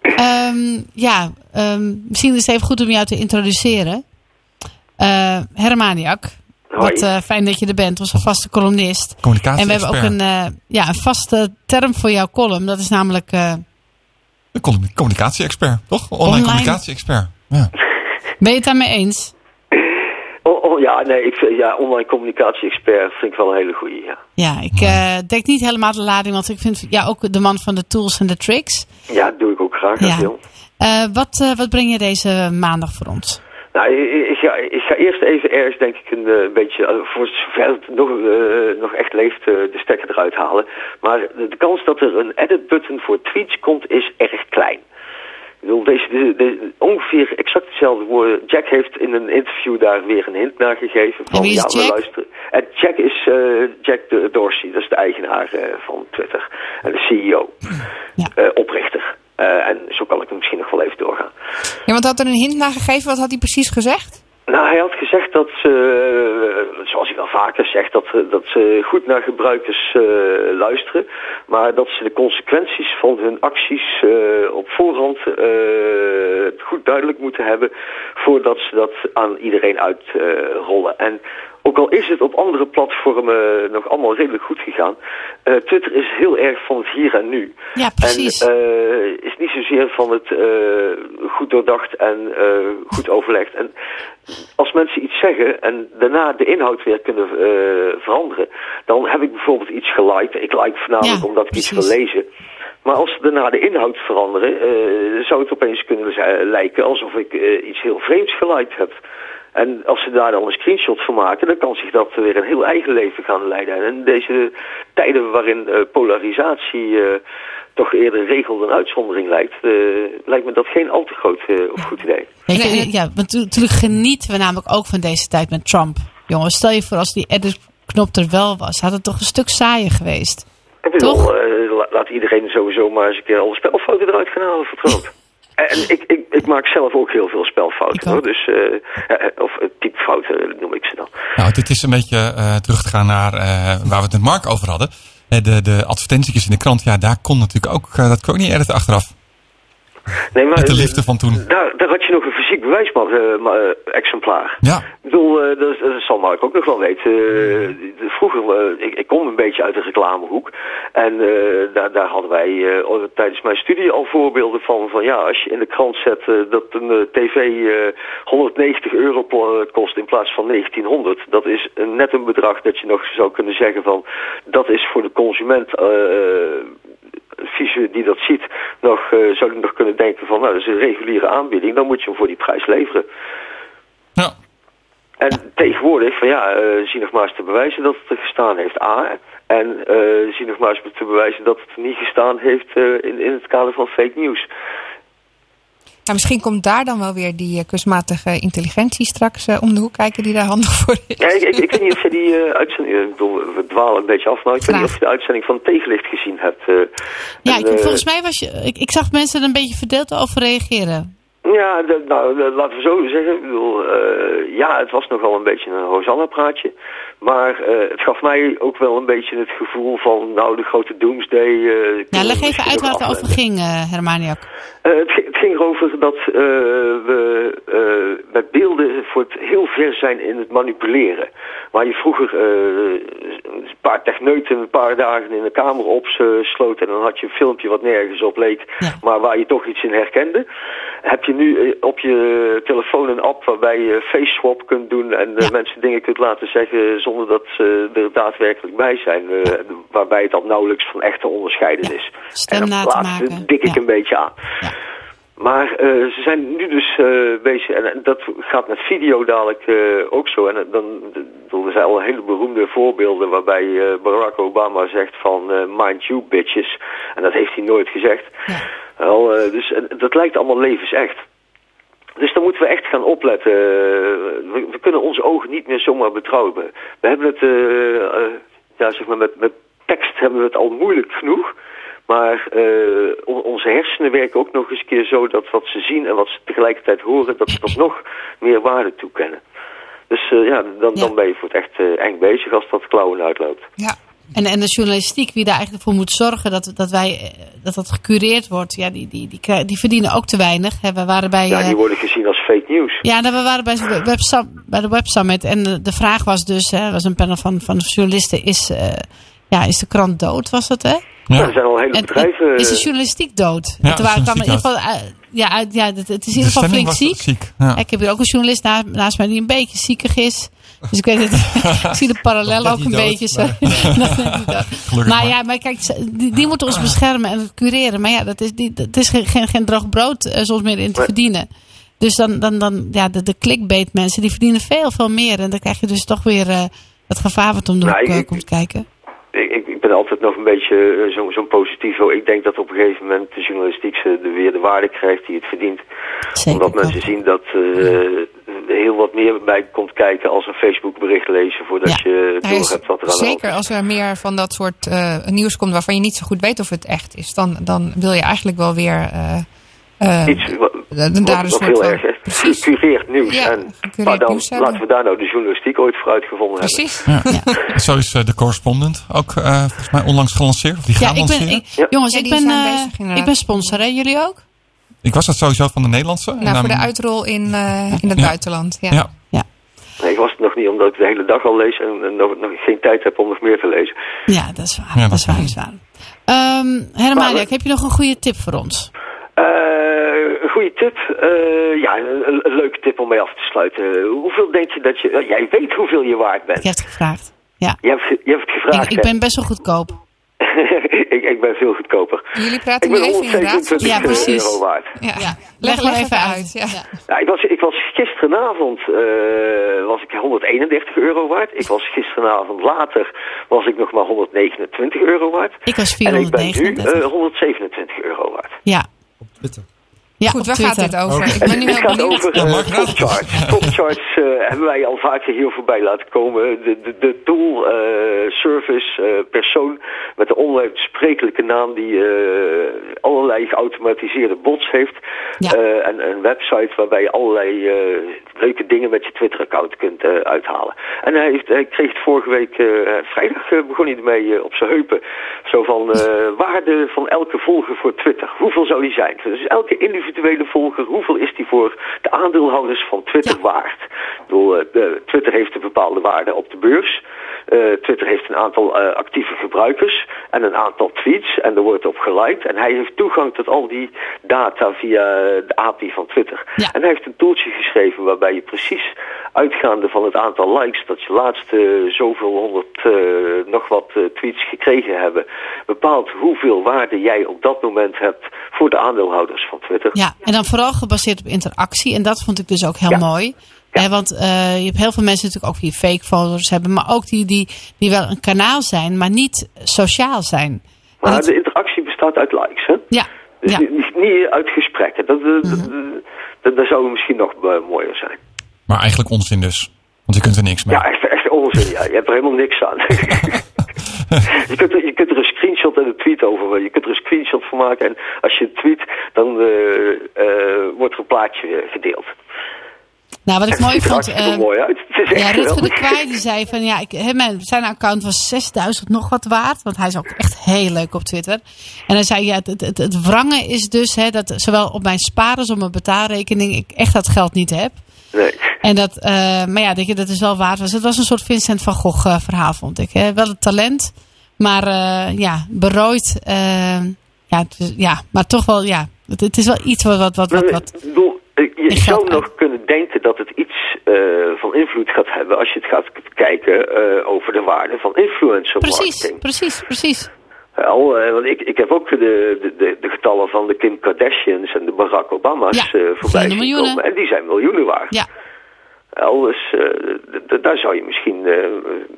Ehm, ja, ehm, misschien is het even goed om jou te introduceren. Eh Hermaniak. Hoi. Wat eh, fijn dat je er bent, onze vaste columnist. Communicatie En we hebben ook een, eh, ja, een vaste term voor jouw column. Dat is namelijk eh, Een commu- communicatie-expert, toch? Online, Online. communicatie-expert. Ja. Ben je het daarmee eens? Oh, oh, ja, nee, ik vind, ja, online communicatie-expert vind ik wel een hele goeie, ja. Ja, ik eh denk niet helemaal de lading, want ik vind ja, ook de man van de tools en de tricks. Ja, dat doe ik ook graag. Ja. Wil. Eh, wat, eh, wat breng je deze maandag voor ons? Nou, ik, ga, ik ga eerst even ergens, denk ik, een eh, beetje, eh, voor zover het nog, eh, nog echt leeft, de stekker eruit halen. Maar de, de kans dat er een edit-button voor tweets komt, is erg klein. Ik bedoel, deze, de, de- ongeveer exact dezelfde woorden. Jack heeft in een interview daar weer een hint naar gegeven. Van, wie is ja, we Jack? luisteren. En Jack is eh, Jack de Dorsey, dat is de eigenaar van Twitter. En de CEO, Ja. oprichter. Eh, en zo kan ik hem misschien nog wel even doorgaan. Ja, want had er een hint naar gegeven. Wat had hij precies gezegd? Nou, hij had gezegd dat ze, eh, zoals hij wel vaker zegt, dat, eh, dat ze goed naar gebruikers luisteren. Maar dat ze de consequenties van hun acties op voorhand goed duidelijk moeten hebben voordat ze dat aan iedereen uitrollen. en ook al is het op andere platformen nog allemaal redelijk goed gegaan, eh, Twitter is heel erg van het hier en nu. Ja, precies. En eh, is niet zozeer van het eh, goed doordacht en goed overlegd. En als mensen iets zeggen en daarna de inhoud weer kunnen veranderen, dan heb ik bijvoorbeeld iets geliked. Ik like voornamelijk Ja, omdat ik iets wil lezen. Maar als ze daarna de inhoud veranderen, zou het opeens kunnen lijken alsof ik iets heel vreemds geliked heb. En als ze daar dan een screenshot van maken, dan kan zich dat weer een heel eigen leven gaan leiden. En in deze tijden waarin eh, polarisatie eh, toch eerder regel dan uitzondering lijkt, eh, lijkt me dat geen al te groot of goed idee. Nee. ja, want natuurlijk genieten we namelijk ook van deze tijd met Trump. Jongens, stel je voor als die edit-knop er wel was, had het toch een stuk saaier geweest. Ik bedoel, Toch? eh, la- laat iedereen sowieso maar eens een keer alle spelfouten eruit gaan halen voor Trump. En ik, ik, ik maak zelf ook heel veel spelfouten. Hoor. Dus, eh, eh, of uh, typefouten noem ik ze dan. Nou, dit is een beetje eh, terug te gaan naar eh, waar we het met Mark over hadden. De, de advertentietjes in de krant, ja, daar kon natuurlijk ook, dat kon ook niet editen achteraf. Nee, maar, Met de liefde van toen. Daar, daar had je nog een fysiek bewijsexemplaar. Ja. Ik bedoel, eh, dat, dat zal Mark ook nog wel weten. Eh, vroeger, eh, ik, ik kom een beetje uit de reclamehoek. En eh, daar, daar hadden wij eh, tijdens mijn studie al voorbeelden van. Van ja, als je in de krant zet eh, dat een eh, tv eh, 190 euro kost in plaats van 1900. Dat is net een bedrag dat je nog zou kunnen zeggen van... Dat is voor de consument... visie die dat ziet, nog, eh, zou ik nog kunnen denken van, nou, dat is een reguliere aanbieding, dan moet je hem voor die prijs leveren. Ja. En tegenwoordig, van ja, eh, zie nog maar eens te bewijzen dat het er gestaan heeft, A. En eh, zie nog maar eens te bewijzen dat het niet gestaan heeft in, in het kader van fake news. Ja, misschien komt daar dan wel weer die eh, kunstmatige intelligentie straks eh, om de hoek kijken die daar handig voor is. Ja, ik, ik, ik weet niet of je die eh, uitzending, ik bedoel, we dwalen een beetje af, maar ik weet niet of je de uitzending van Tegenlicht gezien hebt. eh. Ja, En, ik, volgens mij was je. Ik, ik zag mensen er een beetje verdeeld over reageren. Ja, de- nou, de- laten we zo zeggen. Ik bedoel, eh, ja, het was nogal een beetje een Hosanna-praatje. Maar eh, het gaf mij ook wel een beetje het gevoel van, nou, de grote doomsday... eh, kunnen Ja, we leg even uit waar het over ging, eh Hermaniak. Eh, het, ging- het ging erover dat eh, we eh, met beelden voor het heel ver zijn in het manipuleren. Waar je vroeger eh, een paar techneuten een paar dagen in een kamer opsloot en dan had je een filmpje wat nergens op leek, Ja. maar waar je toch iets in herkende. Heb je nu eh, op je telefoon een app waarbij je face swap kunt doen en eh, Ja. mensen dingen kunt laten zeggen zonder dat ze er daadwerkelijk bij zijn. eh, waarbij het dan nauwelijks van echt te onderscheiden is. Stem en dat laatste dik ik Ja. een beetje aan. Ja. Maar eh, ze zijn nu dus eh, bezig, en, dat gaat met video dadelijk ook zo. En dan, er zijn al hele beroemde voorbeelden waarbij Barack Obama zegt van mind you bitches. En dat heeft hij nooit gezegd. Ja. Dus dat lijkt allemaal levensecht. Dus daar moeten we echt gaan opletten. Eh, we, we kunnen onze ogen niet meer zomaar betrouwen. We hebben het, eh, eh, ja, zeg maar, met, met tekst hebben we het al moeilijk genoeg. Maar on- onze hersenen werken ook nog eens een keer zo dat wat ze zien en wat ze tegelijkertijd horen, dat ze dat nog meer waarde toekennen. Dus ja, dan, Ja. dan ben je voor het echt eng bezig als dat klauwen uitloopt. Ja. En, en de journalistiek, wie daar eigenlijk voor moet zorgen dat, dat, wij, eh, dat dat gecureerd wordt, ja, die, die, die, krijgen- die verdienen ook te weinig. Hè, We waren bij, Ja, eh, die worden gezien als fake news. ja, nou, we waren bij, de Web bij de Web Summit en de, de vraag was dus, hè, was een panel van, van journalisten, is, eh, ja, is de krant dood, was dat hè? Ja, Ja. er zijn al hele En, bedrijven... is de journalistiek dood? Ja, kwam in ieder journalistiek geval, eh, ja, ja, het, het is in De ieder geval flink ziek. ziek. Ja. Ik heb hier ook een journalist na- naast mij die een beetje ziekig is. Dus ik weet het. ik zie de parallel ook een dood, beetje zo. maar- maar maar. ja, maar kijk, die, die moeten ons beschermen en cureren. Maar ja, dat is, die, dat is geen, geen, geen droog brood eh, soms meer in te verdienen. Dus dan, dan, dan ja, de, de clickbait mensen, die verdienen veel, veel meer. En dan krijg je dus toch weer eh, het gevaar wat om de Nou, hoek eh, ik- komt kijken. Ik, ik, ik ben altijd nog een beetje eh, zo- zo'n positivo. Ik denk dat op een gegeven moment de journalistiek ze de, weer de waarde krijgt die het verdient. Zeker. Omdat mensen zien dat eh, heel wat meer bij komt kijken als een Facebook bericht lezen voordat Ja. je Nou hebt wat er aan zeker als er meer van dat soort eh, nieuws komt waarvan je niet zo goed weet of het echt is, dan, dan wil je eigenlijk wel weer eh, eh, Iets wat, daar wat, een wat soort heel erg is. Precies. Gecureerd nieuws. Ja, en, gecureerd maar dan nieuws hebben. laten we daar nou de journalistiek ooit voor uitgevonden hebben. Precies. Ja. Zo is de correspondent ook eh, volgens mij onlangs gelanceerd. Of die Ja, gaat ik ben, lanceren. ik- Ja. jongens, Ja, ik, ben, bezig, ik ben sponsor, hè? Jullie ook? Ik was dat sowieso van de Nederlandse. En Nou, voor de uitrol in, eh, in het Ja. buitenland. Ja. Ja. Nee, ik was het nog niet omdat ik de hele dag al lees en, en nog, nog geen tijd heb om nog meer te lezen. Ja, dat is waar. Ja, dat, dat is waar, is waar. Ehm Hermaniak, heb je nog een goede tip voor ons? Eh, een goede tip. Eh, ja, een, een leuke tip om mee af te sluiten. Hoeveel denk je dat je... jij weet hoeveel je waard Ik bent. heb het gevraagd. Ja, Je hebt, je hebt het gevraagd. ik, ben best wel goedkoop. ik, ik ben veel goedkoper. Jullie Ik praten nu ben even in 127 Ja, precies. euro waard. Ja. Ja, Leg, leg even uit. Ja. Ja, ik, was, ik was gisterenavond eh, was ik 131 euro waard. Ik was gisterenavond later was ik nog maar 129 euro waard. Ik was En ik ben nu 439. eh, 127 euro waard. ja, Op Twitter. Ja, Goed, waar gaat Twitter. dit over? Oké. Ik ben nu Het heel gaat benieuwd. over het topcharts. Topcharts eh, hebben wij al vaker hier voorbij laten komen. De, de, de tool, eh, service, eh, persoon met een onuitsprekelijke naam die eh, allerlei geautomatiseerde bots heeft. Ja. Eh, en een website waarbij je allerlei eh, leuke dingen met je Twitter-account kunt eh, uithalen. En hij, heeft, hij kreeg het vorige week, eh, vrijdag begon hij ermee op zijn heupen. Zo van eh, waarde van elke volger voor Twitter. Hoeveel zou die zijn? Dus elke individuele volger, hoeveel is die voor de aandeelhouders van Twitter waard? Bedoel, eh, Twitter heeft een bepaalde waarde op de beurs. Eh, Twitter heeft een aantal eh, actieve gebruikers en een aantal tweets en er wordt op geliked. En hij heeft toegang tot al die data via de API van Twitter. Ja. En hij heeft een tooltje geschreven waarbij je precies uitgaande van het aantal likes dat je laatste zoveel honderd eh, nog wat eh, tweets gekregen hebben, bepaalt hoeveel waarde jij op dat moment hebt voor de aandeelhouders van Twitter. Ja, en dan vooral gebaseerd op interactie. En dat vond ik dus ook heel Ja. mooi. Ja. Want eh, je hebt heel veel mensen natuurlijk ook die fake followers hebben. Maar ook die, die, die wel een kanaal zijn, maar niet sociaal zijn. Maar dat- de interactie bestaat uit likes, hè? ja, Dus ja. niet, uit gesprekken. Dat, dat, dat, dat, dat zou misschien nog eh, mooier zijn. Maar eigenlijk onzin dus. Want je kunt er niks mee. Ja, echt, echt onzin. Ja. Je hebt er helemaal niks aan. je, kunt er, je kunt er een screenshot en een tweet over. Je kunt er een screenshot van maken. En als je tweet, dan eh, eh, wordt er een plaatje eh, gedeeld. Nou, wat ik mooi er vond. eh, mooi uit. Ja, Rutger de. Kwaai die zei van ja, ik, zijn account was 6000 nog wat waard. Want hij is ook echt heel leuk op Twitter. En hij zei ja, het, het, het, wrangen is dus hè, dat zowel op mijn spaar als op mijn betaalrekening ik echt dat geld niet heb. Nee. En dat, eh, maar ja, dat, je, dat is wel waard was. Het was een soort Vincent van Gogh eh, verhaal, vond ik. Hè. Wel het talent, maar eh, ja, berooid. ja, ja, maar toch wel, ja, het, het is wel iets wat, wat, wat, wat, wat je in zou nog kunnen denken dat het iets eh, van invloed gaat hebben als je het gaat kijken eh, over de waarde van influencer precies, marketing. precies, precies. Wel, eh, want ik, ik heb ook de, de, de, getallen van de Kim Kardashians en de Barack Obama's Ja, eh, voorbij vliegende zien miljoenen. komen. En die zijn miljoenen waard. Ja. Wel, dus eh, daar zou je misschien eh,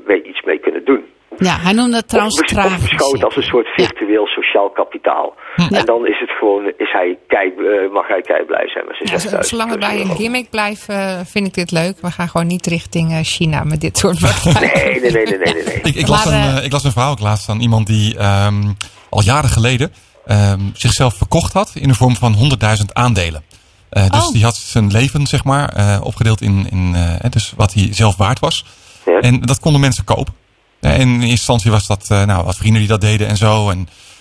mee iets mee kunnen doen. Ja, hij noemde het trouwens of, besch- of tragisch. beschouw het als een soort Ja. virtueel sociaal kapitaal. Ja. En dan is het gewoon, is hij kei, eh, mag hij kei blij zijn met zijn Ja, zo- 6000 zolang het bij een gimmick blijft, eh, vind ik dit leuk. We gaan gewoon niet richting eh, China met dit soort. Nee, nee, nee, nee, nee, nee. nee. Ik, ik, las Maar, een, ik las een verhaal ook laatst van iemand die ehm, al jaren geleden ehm, zichzelf verkocht had in de vorm van 100.000 aandelen. Eh, dus Oh. die had zijn leven, zeg maar, eh, opgedeeld in, in eh, dus wat hij zelf waard was. Ja. En dat konden mensen kopen. Eh, En in eerste instantie was dat, eh, nou, wat vrienden die dat deden en zo. En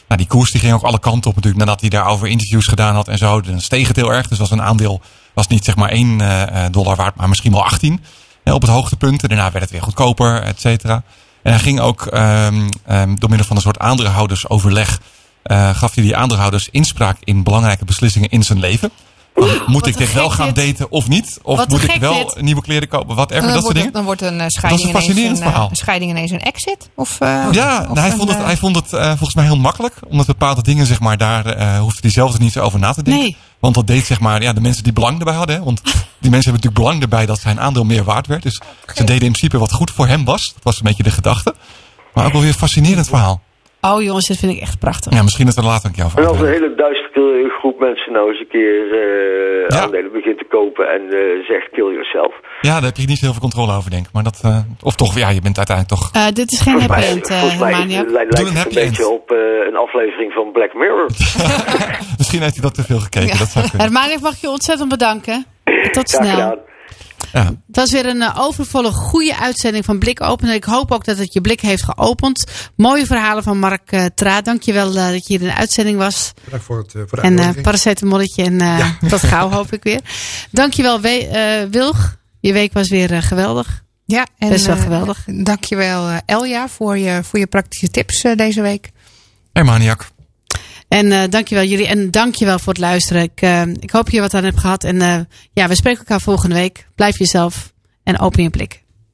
nou, die koers die ging ook alle kanten op natuurlijk, nadat hij daarover interviews gedaan had en zo. Dan steeg het heel erg. Dus was een aandeel, was niet zeg maar 1 eh, eh, dollar waard, maar misschien wel 18. eh, op het hoogtepunt. En daarna werd het weer goedkoper, et cetera. En hij ging ook ehm, ehm, door middel van een soort aandeelhoudersoverleg... eh, gaf hij die aandeelhouders inspraak in belangrijke beslissingen in zijn leven. Moet ik dit wel gaan daten of niet? Of Wat moet ik wel dit. nieuwe kleren kopen? Whatever, dan, dat soort dingen. dan wordt een eh, scheiding, een fascinerend ineens een, eh, verhaal. een scheiding ineens een exit? Of, eh, Ja, of nou, hij, een, vond het, eh, hij vond het eh, volgens mij heel makkelijk. Omdat bepaalde dingen, zeg maar, daar eh hoefde hij zelf er niet zo over na te denken. Nee. Want dat deed, zeg maar, ja, de mensen die belang erbij hadden. Hè? Want die mensen hebben natuurlijk belang erbij dat zijn aandeel meer waard werd. Dus ze deden in principe wat goed voor hem was. Dat was een beetje de gedachte. Maar ook wel weer een fascinerend verhaal. Oh jongens, dit vind ik echt prachtig. Ja, misschien dat we er later een keer over En als een hele duistere groep mensen nou eens een keer eh, Ja. aandelen begint te kopen en eh, zegt kill yourself. Ja, daar heb je niet zo heel veel controle over, denk ik. Maar dat, eh, of toch, ja, je bent uiteindelijk toch... Eh, dit is geen happy end, volgens mij lijkt het een beetje end. op eh, een aflevering van Black Mirror. Misschien heeft hij dat te veel gekeken. Dat zou kunnen. Mag je ontzettend bedanken. Tot snel. Ja. Dat was weer een eh, overvolle goede uitzending van Blik Openen. Ik hoop ook dat het je blik heeft geopend. Mooie verhalen van Mark uh, Tra. Dankjewel uh, dat je hier in de uitzending was. Bedankt voor, het, uh, voor de En uh, paracetamolletje en uh, ja. tot gauw hoop ik weer. Dankjewel We uh, Wilg. Je week was weer uh, geweldig. Ja, en, Best wel geweldig. Uh, dankjewel uh, Elja voor je, voor je praktische tips uh, deze week. Hey Maniak. En uh, dankjewel jullie. En dankjewel voor het luisteren. Ik, uh, ik hoop je wat aan hebt gehad. En uh, ja, we spreken elkaar volgende week. Blijf jezelf en open je blik.